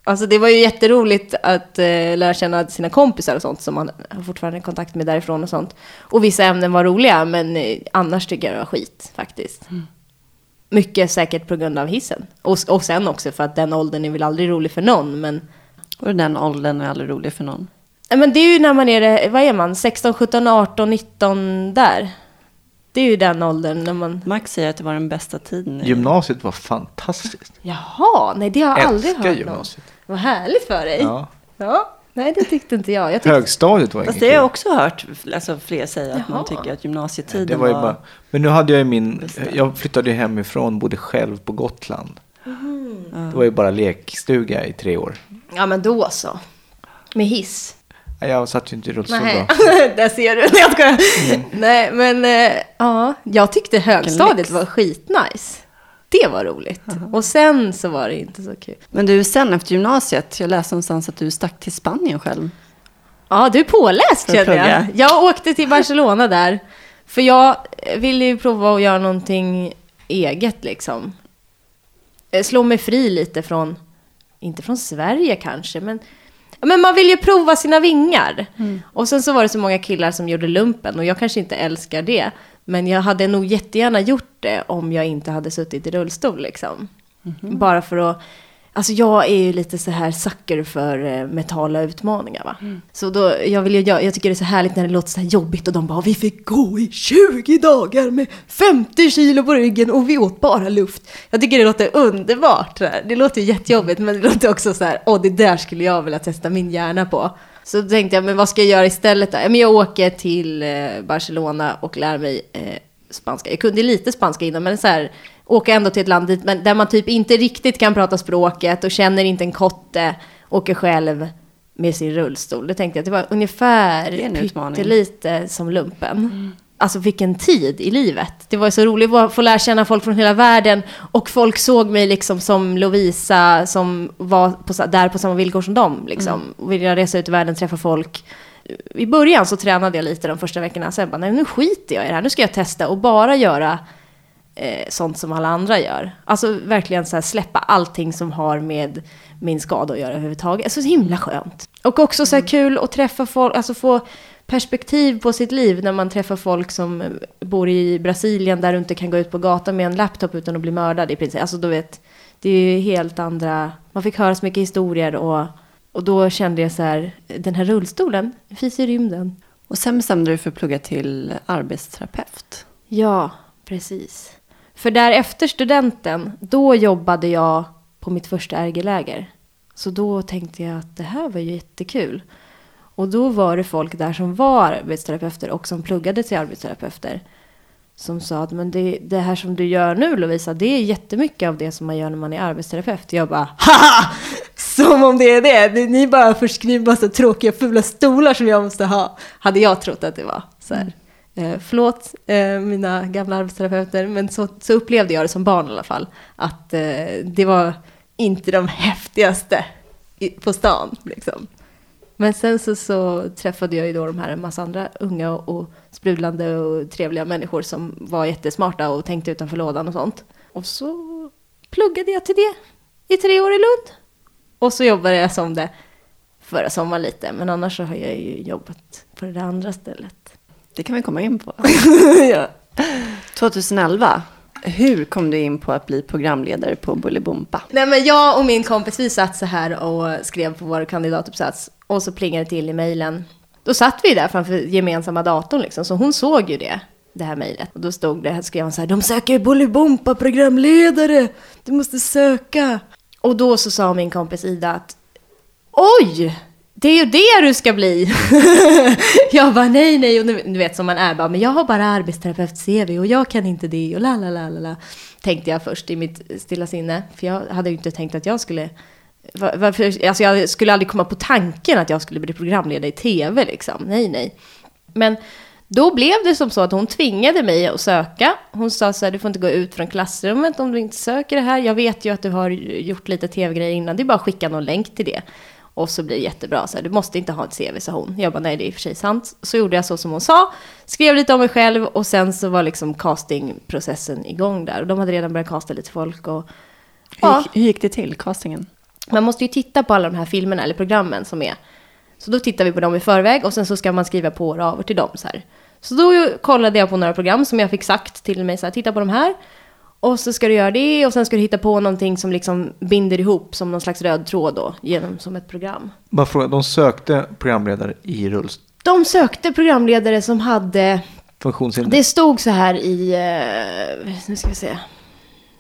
Alltså det var ju jätteroligt att eh, lära känna sina kompisar och sånt som man har fortfarande kontakt med därifrån och sånt. Och vissa ämnen var roliga, men eh, annars tycker jag det var skit faktiskt. Mycket säkert på grund av hissen. Och, och sen också för att den åldern är väl aldrig rolig för någon, men Och den åldern är aldrig rolig för någon. Nej, Men det är ju när man är, vad är man, 16, 17, 18, 19 där. Det är ju den åldern när man... Max säger att det var den bästa tiden. Gymnasiet var fantastiskt. Jaha, nej det har jag aldrig hört gymnasiet. Vad härligt för dig. Ja. Ja. Nej, det tyckte inte jag. jag tyckte... Högstadiet var Fast inget det har jag också hört alltså, fler säga att man tycker att gymnasietiden Det var ju bara, men nu hade jag ju min, jag flyttade ju hemifrån, bodde själv på Gotland. Mm. Det var ju bara lekstuga i tre år. Ja, men då så. Med hiss. Nej, Jag satt ju inte i rullstol Nej, då. där ser du. Nej, jag skojar. Nej, men eh, ja, jag tyckte högstadiet var skitnice. Det var roligt. Och sen så var det inte så kul. Men du, sen efter gymnasiet, jag läste någonstans att du stack till Spanien själv. Ja, du är påläst känner jag. Jag åkte till Barcelona där. För jag ville ju prova att göra någonting eget liksom. Eh, Slå mig fri lite från, inte från Sverige kanske, men, men man vill ju prova sina vingar. Och sen så var det så många killar som gjorde lumpen och jag kanske inte älskar det. Men jag hade nog jättegärna gjort det om jag inte hade suttit i rullstol liksom. Bara för att Alltså jag är ju lite så här sucker för eh, mentala utmaningar va. Så då, jag, vill ju, jag, jag tycker det är så härligt när det låter så här jobbigt och de bara vi fick gå i 20 dagar med 50 kilo på ryggen och vi åt bara luft. Jag tycker det låter underbart. här. Det låter ju jättejobbigt men det låter också så här, åh det där skulle jag vilja testa min hjärna på. Så då tänkte jag, men vad ska jag göra istället då? Ja, Men jag åker till eh, Barcelona och lär mig eh, spanska. Jag kunde lite spanska innan, men så här, åka ändå till ett land dit, men där man typ inte riktigt kan prata språket och känner inte en kotte, åker själv med sin rullstol. Det tänkte jag, det var ungefär Det är en utmaning. pyttelite som lumpen. Alltså vilken tid i livet. Det var så roligt att få lära känna folk från hela världen och folk såg mig liksom som Lovisa som var på, där på samma villkor som dem. Liksom. Och Ville resa ut i världen, träffa folk. I början så tränade jag lite de första veckorna, sen bara nej nu skiter jag i det här, nu ska jag testa och bara göra eh, sånt som alla andra gör. Alltså verkligen så här släppa allting som har med min skada att göra överhuvudtaget. Alltså så himla skönt. Och också så här kul att träffa folk, alltså få perspektiv på sitt liv när man träffar folk som bor i Brasilien där du inte kan gå ut på gatan med en laptop utan att bli mördad i princip. Alltså du vet, det är ju helt andra, man fick höra så mycket historier och, och då kände jag så här, den här rullstolen, finns i rymden. Och sen bestämde du för att plugga till arbetsterapeut. Ja, precis. För där efter studenten, då jobbade jag på mitt första RG-läger. Så då tänkte jag att det här var ju jättekul. Och då var det folk där som var arbetsterapeuter och som pluggade till arbetsterapeuter. Som sa att men det, det här som du gör nu Lovisa, det är jättemycket av det som man gör när man är arbetsterapeut. Jag bara haha! Som om det är det! Ni bara förskriver massa tråkiga fula stolar som jag måste ha. Hade jag trott att det var. Så här. Eh, förlåt eh, mina gamla arbetsterapeuter, men så, så upplevde jag det som barn i alla fall. Att eh, det var inte de häftigaste i, på stan. Liksom. Men sen så, så träffade jag ju då de här en massa andra unga och, och sprudlande och trevliga människor som var jättesmarta och tänkte utanför lådan och sånt. Och så pluggade jag till det i tre år i Lund. Och så jobbade jag som det förra sommaren lite, men annars så har jag ju jobbat på det där andra stället. Det kan vi komma in på. ja. 2011, hur kom du in på att bli programledare på Bolibompa? Nej men jag och min kompis vi satt så här och skrev på vår kandidatuppsats och så plingade det till i mejlen. Då satt vi där framför gemensamma datorn liksom, så hon såg ju det, det här mejlet. Och då stod det, skrev hon så här, de söker Bolibompa programledare, du måste söka. Och då så sa min kompis Ida att oj, det är ju det du ska bli. jag bara nej, nej, och du vet som man är bara, men jag har bara arbetsterapeut-CV och jag kan inte det och la, la, la, la. Tänkte jag först i mitt stilla sinne, för jag hade ju inte tänkt att jag skulle varför, alltså jag skulle aldrig komma på tanken att jag skulle bli programledare i tv liksom. Nej, nej. Men då blev det som så att hon tvingade mig att söka. Hon sa så här, du får inte gå ut från klassrummet om du inte söker det här. Jag vet ju att du har gjort lite tv-grejer innan. Det är bara att skicka någon länk till det. Och så blir det jättebra. Så här, du måste inte ha ett CV, sa hon. Jag bara, nej det är i och för sig sant. Så gjorde jag så som hon sa. Skrev lite om mig själv och sen så var liksom castingprocessen igång där. Och de hade redan börjat casta lite folk. Och, hur, gick, hur gick det till, castingen? Man måste ju titta på alla de här filmerna eller programmen som är. Så då tittar vi på dem i förväg och sen så ska man skriva på och över till dem så här. Så då kollade jag på några program som jag fick sagt till mig så här, titta på de här. Och så ska du göra det och sen ska du hitta på någonting som liksom binder ihop som någon slags röd tråd då, genom som ett program. Bara fråga, de sökte programledare i rullstol? De sökte programledare som hade... Funktionshinder? Det stod så här i, uh, nu ska vi se,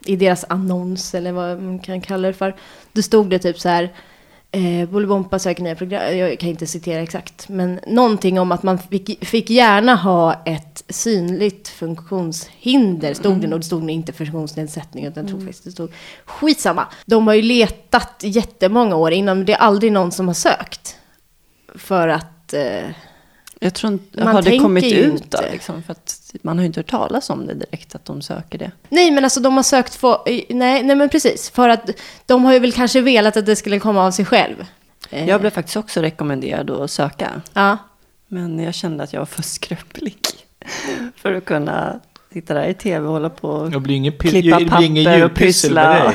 i deras annons eller vad man kan kalla det för. Då stod det typ så här, eh, Bolibompa söker nya program, jag kan inte citera exakt, men någonting om att man fick, fick gärna ha ett synligt funktionshinder, stod det, mm. och det stod inte funktionsnedsättning, utan mm. faktiskt det stod, skitsamma. De har ju letat jättemånga år innan, det är aldrig någon som har sökt. För att eh, jag tror inte, man har det kommit ut då? Liksom, för att man har ju inte hört talas om det direkt, att de söker det. Nej, men alltså de har sökt för, nej, nej men precis. För att de har ju väl kanske velat att det skulle komma av sig själv. Eh. Jag blev faktiskt också rekommenderad att söka. Ja. Men jag kände att jag var för skröplig. för att kunna sitta där i tv och hålla på och klippa papper och pyssla.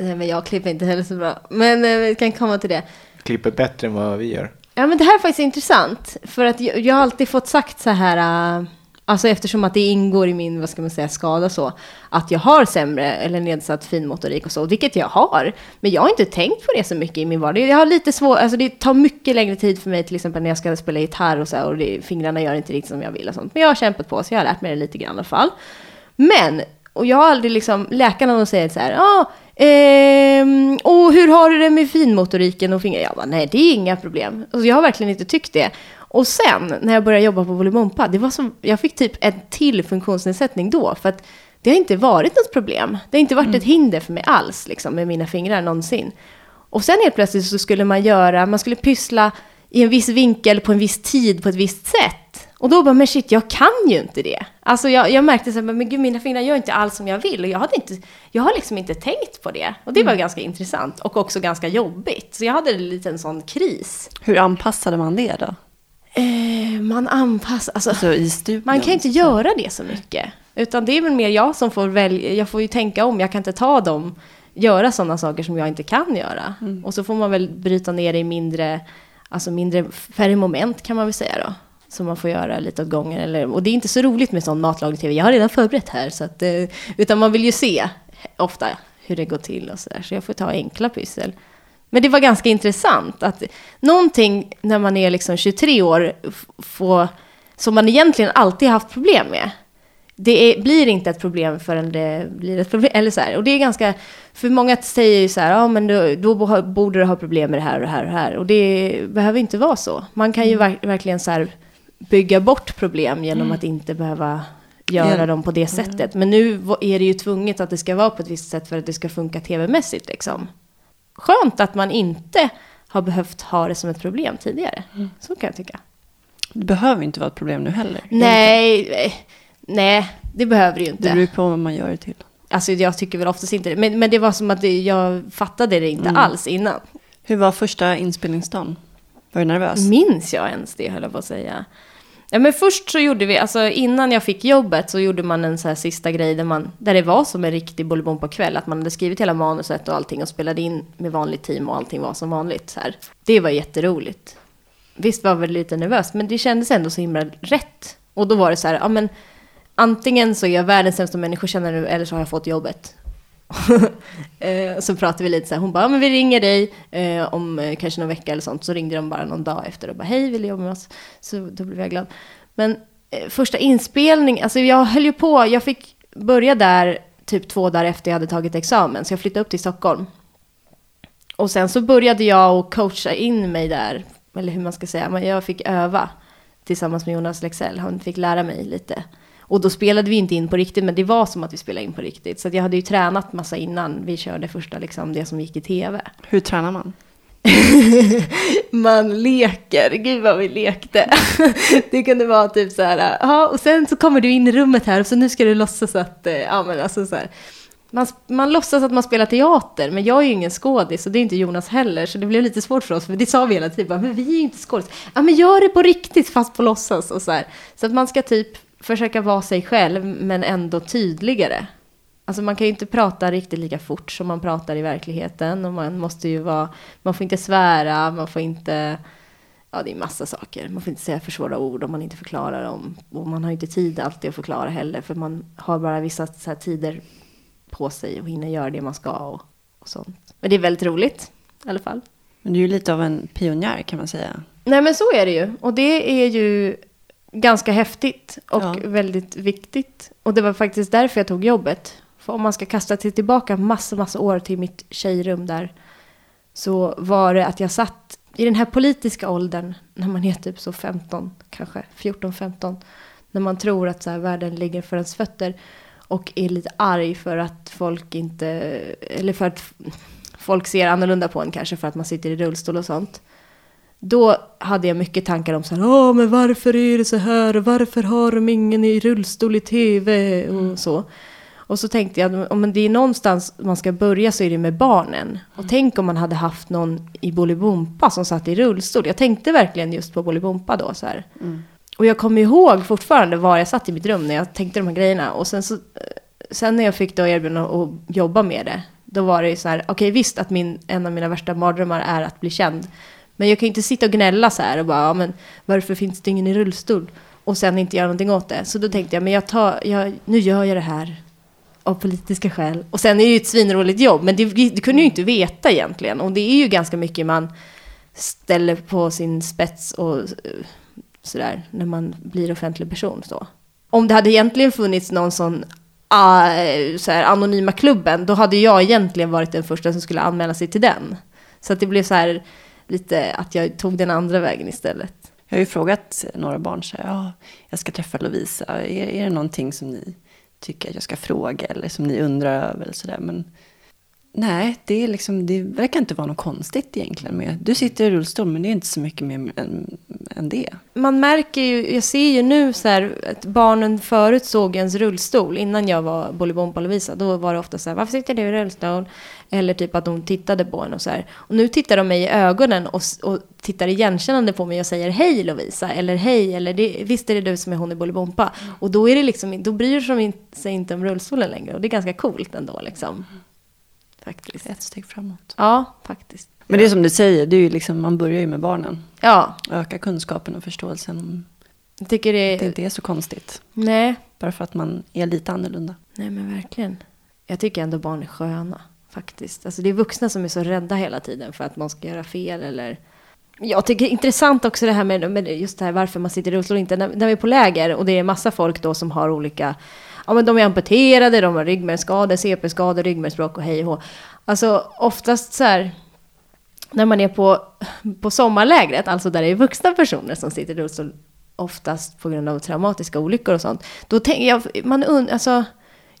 Nej, men jag klipper inte heller så bra. Men eh, vi kan komma till det. Klipper bättre än vad vi gör. Ja, men det här är faktiskt intressant. För att jag, jag har alltid fått sagt så här, uh, alltså eftersom att det ingår i min, vad ska man säga, skada så, att jag har sämre eller nedsatt finmotorik och så, vilket jag har. Men jag har inte tänkt på det så mycket i min vardag. Jag har lite svårt, alltså det tar mycket längre tid för mig till exempel när jag ska spela gitarr och så här, och det, fingrarna gör inte riktigt som jag vill och sånt. Men jag har kämpat på, så jag har lärt mig det lite grann i alla fall. Men, och jag har aldrig liksom, läkarna de säger så här, ja, ah, Ehm, och hur har du det med finmotoriken och fingrar? Jag bara, nej det är inga problem. Alltså, jag har verkligen inte tyckt det. Och sen när jag började jobba på Volymompa, det var som, jag fick typ en till funktionsnedsättning då. För att det har inte varit något problem. Det har inte varit mm. ett hinder för mig alls, liksom, med mina fingrar någonsin. Och sen helt plötsligt så skulle man göra, man skulle pyssla i en viss vinkel på en viss tid på ett visst sätt. Och då bara, men shit, jag kan ju inte det. Alltså jag, jag märkte så här, men gud, mina fingrar gör inte alls som jag vill. Och jag, hade inte, jag har liksom inte tänkt på det. Och det var mm. ganska intressant och också ganska jobbigt. Så jag hade en liten sån kris. Hur anpassade man det då? Eh, man anpassar, alltså, alltså man kan inte göra det så mycket. Utan det är väl mer jag som får välja, jag får ju tänka om, jag kan inte ta dem, göra sådana saker som jag inte kan göra. Mm. Och så får man väl bryta ner det i mindre, alltså mindre, färre moment kan man väl säga då som man får göra lite åt gången. Eller, och det är inte så roligt med sån matlagning-tv. Jag har redan förberett här. Så att, eh, utan man vill ju se ofta hur det går till och så där. Så jag får ta enkla pyssel. Men det var ganska intressant att någonting när man är liksom 23 år få, som man egentligen alltid haft problem med. det är, blir inte ett problem förrän det blir ett problem. Eller så här. Och det är ganska, för många säger ju så här, ja men då, då borde du ha problem med det här och det här och det här. Och det behöver inte vara så. Man kan ju Mm. ver- verkligen så här bygga bort problem genom Mm. att inte behöva göra Ja. dem på det sättet. Men nu är det ju tvunget att det ska vara på ett visst sätt för att det ska funka tv-mässigt liksom. Skönt att man inte har behövt ha det som ett problem tidigare. Mm. Så kan jag tycka. Det behöver inte vara ett problem nu heller. Nej, eh, nej, det behöver det ju Det inte. beror på vad man gör det till. Alltså jag tycker väl oftast inte det. Men, men det var som att det, jag fattade det inte Mm. alls innan. Hur var första inspelningsdagen? Var du nervös? Minns jag ens det, höll jag på att säga. Ja, men först så gjorde vi, alltså innan jag fick jobbet så gjorde man en så här sista grej där, man, där det var som en riktig Bolibompa-kväll. Att man hade skrivit hela manuset och allting och spelade in med vanligt team och allting var som vanligt. Så här. Det var jätteroligt. Visst var väl lite nervös, men det kändes ändå så himla rätt. Och då var det så här, ja men antingen så är jag världens sämsta människokännare nu eller så har jag fått jobbet. Eh, så pratade vi lite så här, hon bara, ja, men vi ringer dig eh, om eh, kanske någon vecka eller sånt. Så ringde de bara någon dag efter och bara, hej, vill du jobba med oss? Så då blev jag glad. Men eh, första inspelning, alltså jag höll ju på, jag fick börja där typ två dagar efter jag hade tagit examen. Så jag flyttade upp till Stockholm. Och sen så började jag och coacha in mig där, eller hur man ska säga, men jag fick öva tillsammans med Jonas Lexell. Han fick lära mig lite. Och då spelade vi inte in på riktigt, men det var som att vi spelade in på riktigt. Så jag hade ju tränat massa innan vi körde första, liksom, det som gick i tv. Hur tränar man? Man leker, gud vad vi lekte. Det kunde vara typ så här, ja, och sen så kommer du in i rummet här och så nu ska du låtsas att, eh, ja men alltså så här. Man, man låtsas att man spelar teater, men jag är ju ingen skådis och det är inte Jonas heller, så det blev lite svårt för oss, för det sa vi hela tiden, bara, men vi är ju inte skådis. Ja men gör det på riktigt fast på låtsas och så här. Så att man ska typ försöka vara sig själv, men ändå tydligare. Alltså man kan ju inte prata riktigt lika fort som man pratar i verkligheten. Och man måste ju vara, man får inte svära, man får inte, ja det är massa saker. Man får inte säga för svåra ord om man inte förklarar dem. Och man har ju inte tid alltid att förklara heller, för man har bara vissa tider på sig och hinner göra det man ska och, och sånt. Men det är väldigt roligt i alla fall. Men du är ju lite av en pionjär kan man säga. Nej men så är det ju. Och det är ju ganska häftigt och Ja. väldigt viktigt. Och det var faktiskt därför jag tog jobbet. För om man ska kasta sig tillbaka massa, massa år till mitt tjejrum där. Så var det att jag satt i den här politiska åldern, när man är typ så 15, kanske 14-15. När man tror att så här, världen ligger för ens fötter. Och är lite arg för att folk inte, eller för att folk ser annorlunda på en kanske för att man sitter i rullstol och sånt. Då hade jag mycket tankar om så här, Åh, men varför är det så här? Och Varför har de ingen i rullstol i tv? Och så. Och så tänkte jag, om det är någonstans man ska börja så är det med barnen. Och tänk om man hade haft någon i Bolibompa som satt i rullstol. Jag tänkte verkligen just på Bolibompa då så här. Och jag kommer ihåg fortfarande var jag satt i mitt rum när jag tänkte de här grejerna. Och sen, så, eh, sen när jag fick då erbjudande att jobba med det, då var det så här, okej visst att min, en av mina värsta mardrömmar är att bli känd. Men jag kan ju inte sitta och gnälla så här och bara, ja, men varför finns det ingen i rullstol? Och sen inte göra någonting åt det. Så då tänkte jag, men jag tar, jag, nu gör jag det här av politiska skäl. Och sen är det ju ett svinroligt jobb, men det, det kunde jag ju inte veta egentligen. Och det är ju ganska mycket man ställer på sin spets och eh, sådär när man blir offentlig person. Så. Om det hade egentligen funnits någon sån Uh, så här, anonyma klubben, då hade jag egentligen varit den första som skulle anmäla sig till den. Så att det blev så här lite att jag tog den andra vägen istället. Jag har ju frågat några barn så här, ja, jag ska träffa Lovisa. Är, är det någonting som ni tycker att jag ska fråga eller som ni undrar över? Eller så där? Men nej, det, är liksom, det verkar inte vara något konstigt egentligen. Med. Du sitter i rullstol, men det är inte så mycket mer än, än det. man märker ju, jag ser ju nu så här att barnen förut såg ens rullstol innan jag var Bolibompa Lovisa. Då var det ofta så här, varför sitter du i rullstol? Eller typ att de tittade på en och så här. Och nu tittar de mig i ögonen och, och tittar igenkännande på mig och säger hej Lovisa. Eller hej, eller det, visst är det du som är hon i Bolibompa. Och då är det liksom, då bryr de sig inte om rullstolen längre. Och det är ganska coolt ändå liksom. Faktiskt. Ett steg framåt. Ja, faktiskt. Men det är som du säger, det är ju liksom, man börjar ju med barnen. Ja, Öka kunskapen och förståelsen om jag tycker det det är... inte är så konstigt. Nej, Bara för att man är lite annorlunda. Nej men verkligen. Jag tycker ändå barn är sköna faktiskt. Alltså det är vuxna som är så rädda hela tiden för att man ska göra fel eller Jag tycker det är intressant också det här med, med just det här varför man sitter i rullstol inte. När, när vi är på läger och det är massa folk då som har olika, ja men de är amputerade, de har ryggmärgsskador, CP-skador, ryggmärgsbråck och hej och hå. Alltså oftast så här, när man är på, på sommarlägret, alltså där det är vuxna personer som sitter i rullstol, oftast på grund av traumatiska olyckor och sånt, då tänker jag, man undrar, alltså,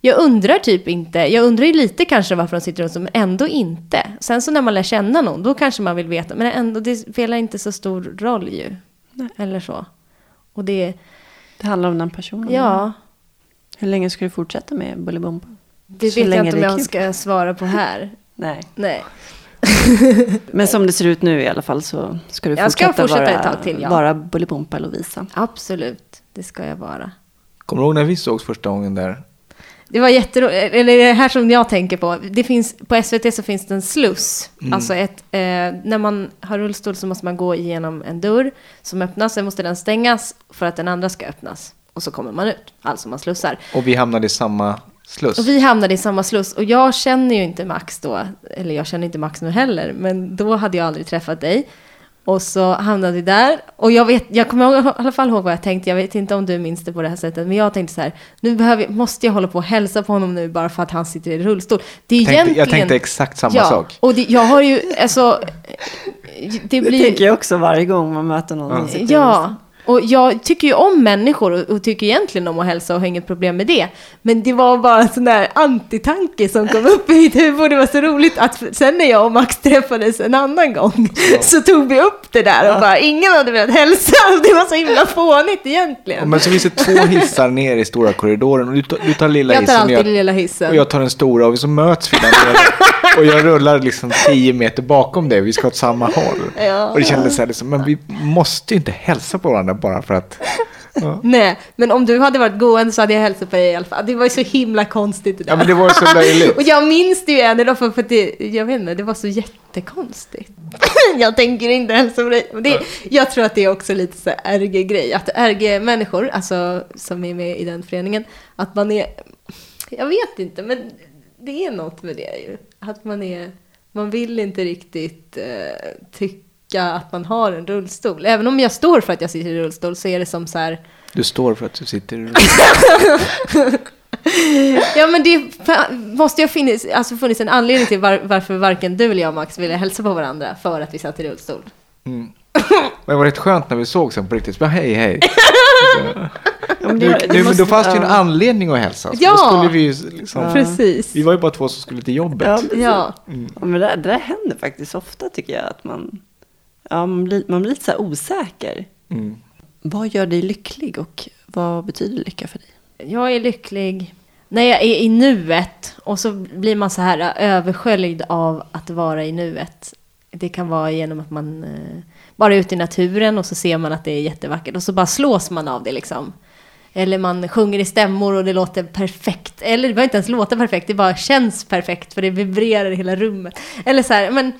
jag undrar typ inte, jag undrar ju lite kanske varför de sitter i rullstol, men ändå inte. Sen så när man lär känna någon, då kanske man vill veta, men ändå, det spelar inte så stor roll ju. Nej. Eller så. Och det, Det handlar om den personen. ja, Hur länge ska du fortsätta med Bolibompa? det Så vet jag inte om jag kul. ska svara på här. Nej. Nej. Men som det ser ut nu i alla fall så ska du Jag ska fortsätta, fortsätta vara, ett tag till, ja. vara Bolibompa Lovisa. Absolut, det ska jag vara. Kommer du ihåg när vi sågs första gången där? Det var jätteroligt, eller det här som jag tänker på. Det finns, på SVT så finns det en sluss. Alltså ett, eh, när man har rullstol så måste man gå igenom en dörr som öppnas. Sen måste den stängas för att den andra ska öppnas. Och så kommer man ut, alltså man slussar. Och vi hamnade i samma sluss. Och vi hamnade i samma sluss och jag känner ju inte Max då, eller jag känner inte Max nu heller, men då hade jag aldrig träffat dig. Och så hamnade vi där och jag, vet, jag kommer i alla fall ihåg vad jag tänkte, jag vet inte om du minns det på det här sättet, men jag tänkte så här, nu behöver, måste jag hålla på och hälsa på honom nu bara för att han sitter i rullstol. Det är tänkte, egentligen... jag tänkte exakt samma ja, sak. och det, jag har ju, alltså, det Det blir... tänker jag också varje gång man möter någon som sitter i Ja, rullstol. Och jag tycker ju om människor och, och tycker egentligen om att hälsa och har inget problem med det. Men det var bara en sån där antitanke som kom upp i mitt huvud det var så roligt att sen när jag och Max träffades en annan gång så tog vi upp det där och bara ingen hade velat hälsa det var så himla fånigt Ja, egentligen. Men så finns det två hissar ner i stora korridoren. Och du, tar, du tar lilla Jag tar hissen alltid jag, lilla hissen. och jag tar den stora och så möts vi där nere. Och jag rullar liksom tio meter bakom dig. Vi ska åt samma håll. Ja. Och det kändes så här, liksom, men vi måste ju inte hälsa på varandra bara för att... Ja. Nej, men om du hade varit gående så hade jag hälsat på dig i alla fall. Det var ju så himla konstigt det där. Ja, men det var ju så löjligt. Och jag minns det ju än idag för, för att det, jag vet inte, det var så jättekonstigt. jag tänker inte hälsa på dig. Det, jag tror att det är också lite så här RG-grej. Att RG-människor, alltså som är med i den föreningen, att man är, jag vet inte, men det är något med det ju. Att man är, man vill inte riktigt eh, tycka att man har en rullstol. Även om jag står för att jag sitter i rullstol så är det som så här, Du står för att du sitter i Ja men det måste ju ha funnits, alltså funnits en anledning till var, varför varken du eller jag Max ville hälsa på varandra för att vi satt i rullstol. Mm. Men det var rätt skönt när vi såg sen på riktigt. Bara, hej, hej. Ja, men Nu, det- det nu, men måste- då fanns det ju en anledning att hälsa. Ja. Skulle vi, ju liksom, Precis. vi var ju bara två som skulle till jobbet. Ja, precis. Ja. Ja, men det, det där händer faktiskt ofta tycker jag. Att man, ja, man, blir, man blir lite så osäker. Mm. Vad gör dig lycklig och vad betyder lycka för dig? Jag är lycklig när jag är i nuet och så blir man så här äh, översköljd av att vara i nuet. Det kan vara genom att man eh, bara är ute i naturen och så ser man att det är jättevackert och så bara slås man av det liksom. Eller man sjunger i stämmor och det låter perfekt. Eller det behöver inte ens låta perfekt, det bara känns perfekt för det vibrerar i hela rummet. Eller så här, men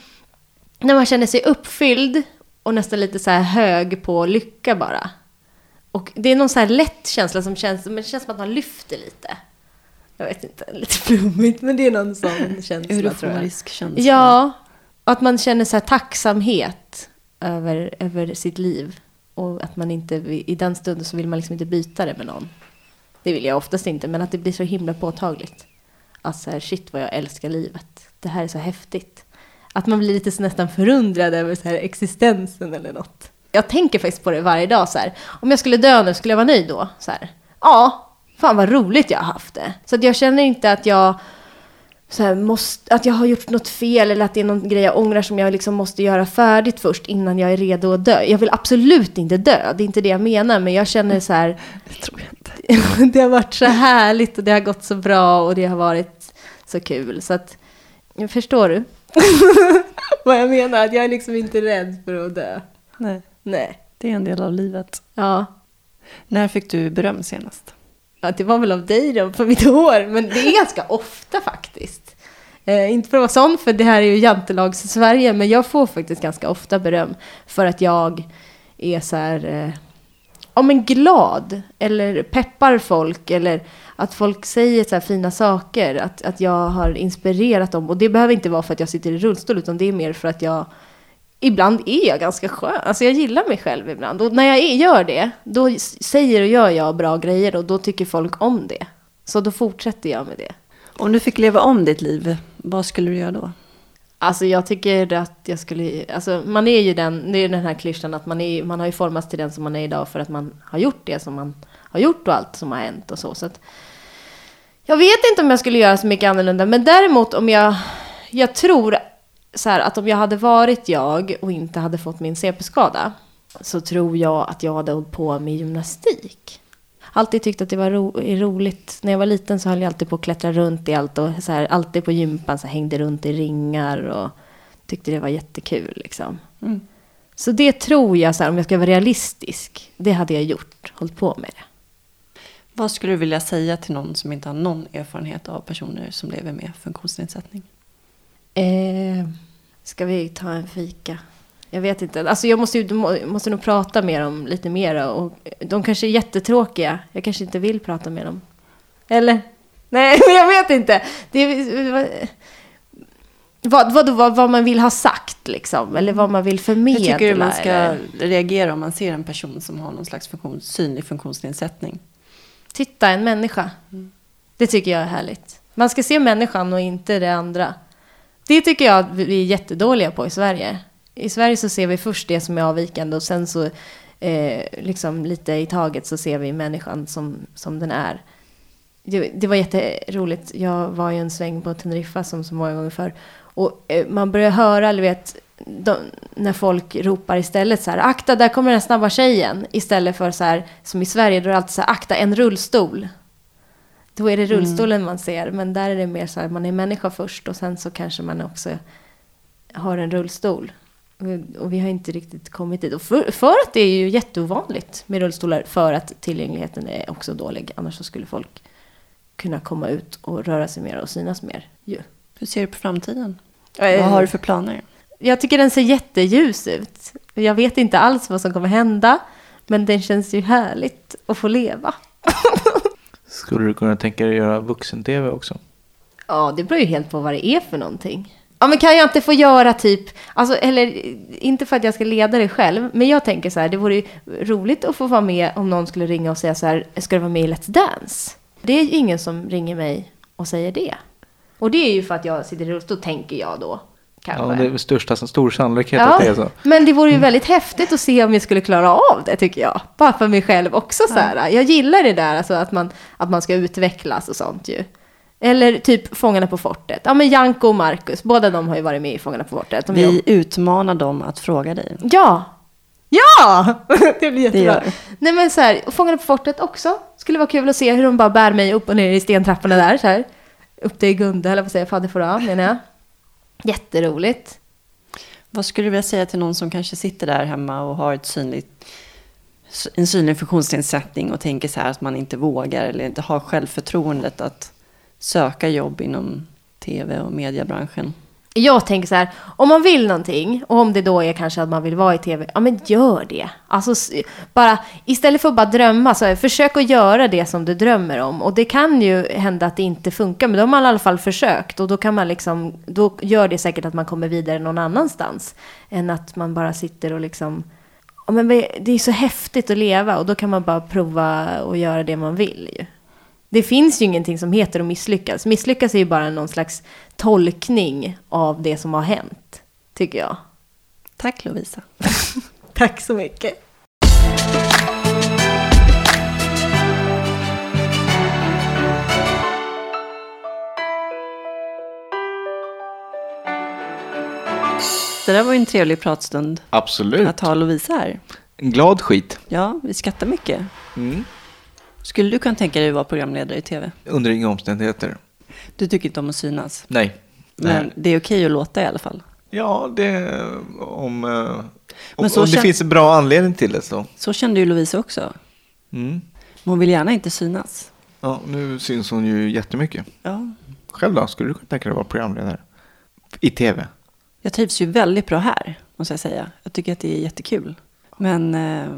när man känner sig uppfylld och nästan lite så här hög på lycka bara. Och det är någon så här lätt känsla som känns, men det känns som att man lyfter lite. Jag vet inte, lite flummigt, men det är någon sån känsla tror jag. Euforisk känsla. Ja, och att man känner så här tacksamhet över, över sitt liv. Och att man inte, i den stunden så vill man liksom inte byta det med någon. Det vill jag oftast inte, men att det blir så himla påtagligt. Att så här, shit vad jag älskar livet. Det här är så häftigt. Att man blir lite så nästan förundrad över så här existensen eller något. Jag tänker faktiskt på det varje dag så här. Om jag skulle dö nu, skulle jag vara nöjd då? Så här. Ja, fan vad roligt jag har haft det. Så att jag känner inte att jag så här, måste, att jag har gjort något fel eller att det är någon grej jag ångrar som jag liksom måste göra färdigt först innan jag är redo att dö. Jag vill absolut inte dö, det är inte det jag menar, men jag känner så här, Det tror jag inte. det har varit så härligt och det har gått så bra och det har varit så kul. Så att, förstår du? Vad jag menar? Att jag är liksom inte rädd för att dö. Nej, Nej. det är en del av livet. Ja. När fick du beröm senast? Ja, det var väl av dig då, för mitt hår. Men det är ganska ofta faktiskt. Eh, inte för att vara sån, för det här är ju jantelags-Sverige, men jag får faktiskt ganska ofta beröm för att jag är så här, eh, ja men glad, eller peppar folk, eller att folk säger så här fina saker, att, att jag har inspirerat dem. Och det behöver inte vara för att jag sitter i rullstol, utan det är mer för att jag ibland är jag ganska skön. Alltså jag gillar mig själv ibland. Och när jag är, gör det, då säger och gör jag bra grejer och då tycker folk om det. Så då fortsätter jag med det. Om du fick leva om ditt liv, vad skulle du göra då? Alltså jag tycker att jag skulle, alltså man är ju den, det är ju den här klyschan att man, är, man har ju formats till den som man är idag för att man har gjort det som man har gjort och allt som har hänt och så. så att, jag vet inte om jag skulle göra så mycket annorlunda, men däremot om jag, jag tror så här att om jag hade varit jag och inte hade fått min CP-skada så tror jag att jag hade hållit på med gymnastik. Alltid tyckt att det var ro roligt. När jag var liten så höll jag alltid på att klättra runt i allt och så här, alltid på gympan så hängde runt i ringar och tyckte det var jättekul liksom. Mm. Så det tror jag, så här, om jag ska vara realistisk, det hade jag gjort, hållit på med det. Vad skulle du vilja säga till någon som inte har någon erfarenhet av personer som lever med funktionsnedsättning? Eh, ska vi ta en fika? Jag vet inte. Alltså jag måste, ju, måste nog prata med dem lite mer. Och de kanske är jättetråkiga. Jag kanske inte vill prata med dem. Eller? Nej, men jag vet inte. Det vad, vad, vad, vad man vill ha sagt liksom. Eller vad man vill förmedla. Hur tycker du man ska eller- reagera om man ser en person som har någon slags funktion, synlig funktionsnedsättning? Titta, en människa. Det tycker jag är härligt. Man ska se människan och inte det andra. Det tycker jag att vi är jättedåliga på i Sverige. I Sverige så ser vi först det som är avvikande och sen så eh, liksom lite i taget så ser vi människan som, som den är. Det, det var jätteroligt. Jag var ju en sväng på Teneriffa som så många gånger förr. Och eh, man börjar höra, eller vet, de, när folk ropar istället så här, akta där kommer den snabba tjejen. Istället för så här, som i Sverige, då är det alltid så här, akta en rullstol. Då är det rullstolen man ser, men där är det mer så här, man är människa först och sen så kanske man också har en rullstol. Och- Och vi har inte riktigt kommit dit. Och för, för att det är ju jätteovanligt med rullstolar, för att tillgängligheten är också dålig. Annars så skulle folk kunna komma ut och röra sig mer och synas mer. Ju. Hur ser du på framtiden? Eh, Vad har du för planer? Jag tycker den ser jätteljus ut. Jag vet inte alls vad som kommer hända, men den känns ju härligt att få leva. Skulle du kunna tänka dig att göra vuxen-tv också? Ja, det beror ju helt på vad det är för någonting. Ja, men kan jag inte få göra typ, alltså, eller inte för att jag ska leda det själv, men jag tänker så här, det vore roligt att få vara med om någon skulle ringa och säga så här, ska du vara med i Let's Dance? Det är ju ingen som ringer mig och säger det. Och det är ju för att jag sitter i rullstol, tänker jag då. Kanske. Ja, det är största, stor sannolikhet att det är så. Men det vore ju väldigt häftigt att se om jag skulle klara av det tycker jag. Bara för mig själv också så här. Jag gillar det där alltså att man, att man ska utvecklas och sånt ju. Eller typ Fångarna på fortet. Ja men Janko och Marcus, båda de har ju varit med i Fångarna på fortet. Vi jobb- utmanar dem att fråga dig. Ja! Ja! Det blir Det jättebra. gör Nej men så här, Fångarna på fortet också. Skulle vara kul att se hur de bara bär mig upp och ner i stentrapporna där så här. Upp till Gunde, eller vad säger jag, Fader Fouras menar jag. Jätteroligt. Vad skulle du vilja säga till någon som kanske sitter där hemma och har ett synligt, en synlig funktionsnedsättning och tänker så här att man inte vågar eller inte har självförtroendet att söka jobb inom tv och mediebranschen? Jag tänker så här, om man vill någonting, och om det då är kanske att man vill vara i tv, ja men gör det. Alltså bara, istället för att bara drömma, så här, försök att göra det som du drömmer om. Och det kan ju hända att det inte funkar, men då har man i alla fall försökt. Och då kan man liksom, då gör det säkert att man kommer vidare någon annanstans. Än att man bara sitter och liksom, ja men det är så häftigt att leva och då kan man bara prova och göra det man vill ju. Det finns ju ingenting som heter att misslyckas. Misslyckas är ju bara någon slags tolkning av det som har hänt, tycker jag. Tack Lovisa. Tack så mycket. Det där var ju en trevlig pratstund Absolut. att ha Lovisa här. En glad skit. Ja, vi skrattar mycket. Mm. Skulle du kunna tänka dig att vara programledare i tv? Under inga omständigheter. Du tycker inte om att synas. Nej. Men Nej. det är okej att låta i alla fall. Ja, det om, eh, om, så om det finns en bra anledning till det så. Så kände ju Lovisa också. Mm. Men hon vill gärna inte synas. Ja, nu syns hon ju jättemycket. Ja. Själv då? Skulle du kunna tänka dig att vara programledare? I tv? Jag trivs ju väldigt bra här, måste jag säga. Jag tycker att det är jättekul. Men eh,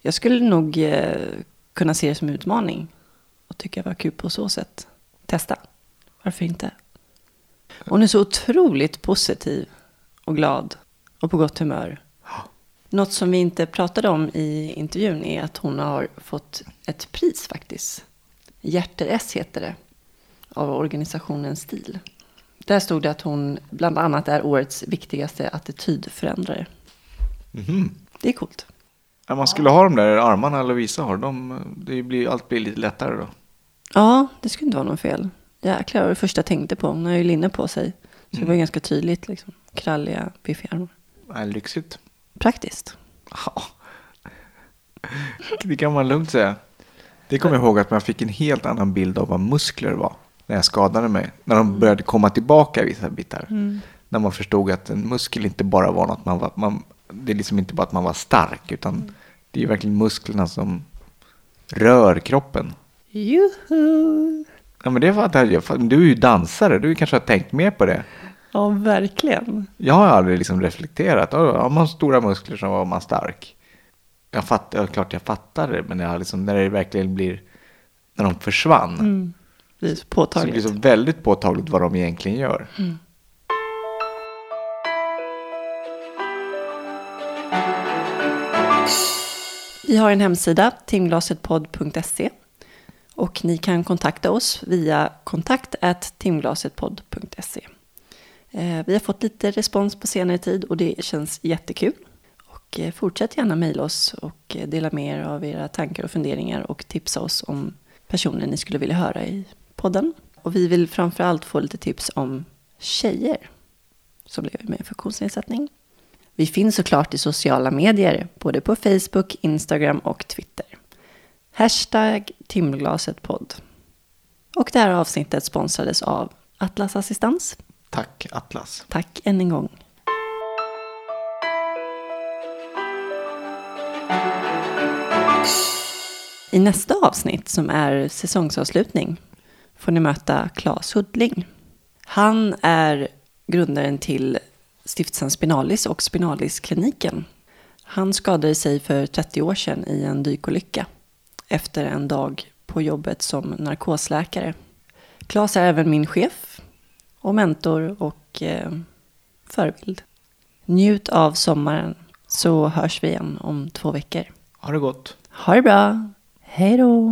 jag skulle nog eh, kunna se det som utmaning. Och tycka det var kul på så sätt. Testa. Varför inte? Hon är så otroligt positiv och glad. och på gott humör. Något som vi inte pratade om i intervjun är att hon har fått ett pris faktiskt. Hjärter-S heter det. Av organisationen STIL. Där stod det att hon bland annat är årets viktigaste attitydförändrare. Mhm. Det är coolt. Ja, man skulle ha de där armarna Lovisa har. De, det blir, allt blir lite lättare då. Ja, det skulle inte vara något fel. Jäklar, det var det första jag tänkte på. Hon har ju linne på sig. Så det var ganska tydligt liksom. Kralliga, biffiga armar. Ja, lyxigt. Praktiskt. Ja. Det kan man lugnt säga. Det kommer jag ihåg att man fick en helt annan bild av vad muskler var. När jag skadade mig. När de började komma tillbaka vissa bitar. När man förstod att en muskel inte bara var något man var. Man, det är liksom inte bara att man var stark. Utan det är ju verkligen musklerna som rör kroppen. Juhu! Ja, men det fattar jag. Du är ju dansare. Du kanske har tänkt mer på det. Ja, verkligen. Jag har aldrig liksom reflekterat. Har man stora muskler så var man stark. Jag fattar, ja, klart jag fattar det, men jag liksom, när det verkligen blir, när de försvann, Mm. Det är så så påtagligt. blir det så väldigt påtagligt vad de egentligen gör. Vi har en hemsida, timglasetpodd.se. Och ni kan kontakta oss via kontakt timglasetpodd.se. Eh, vi har fått lite respons på senare tid och det känns jättekul. Och eh, fortsätt gärna mejla oss och eh, dela med er av era tankar och funderingar och tipsa oss om personer ni skulle vilja höra i podden. Och vi vill framför allt få lite tips om tjejer som lever med funktionsnedsättning. Vi finns såklart i sociala medier, både på Facebook, Instagram och Twitter. Hashtag timglasetpodd. Och det här avsnittet sponsrades av Atlas Assistans. Tack Atlas. Tack än en gång. I nästa avsnitt, som är säsongsavslutning, får ni möta Claes Huddling. Han är grundaren till Stiftelsen Spinalis och Spinaliskliniken. Han skadade sig för 30 år sedan i en dykolycka efter en dag på jobbet som narkosläkare. Claes är även min chef och mentor och eh, förebild. Njut av sommaren så hörs vi igen om två veckor. Ha det gott. Ha det bra. Hej då.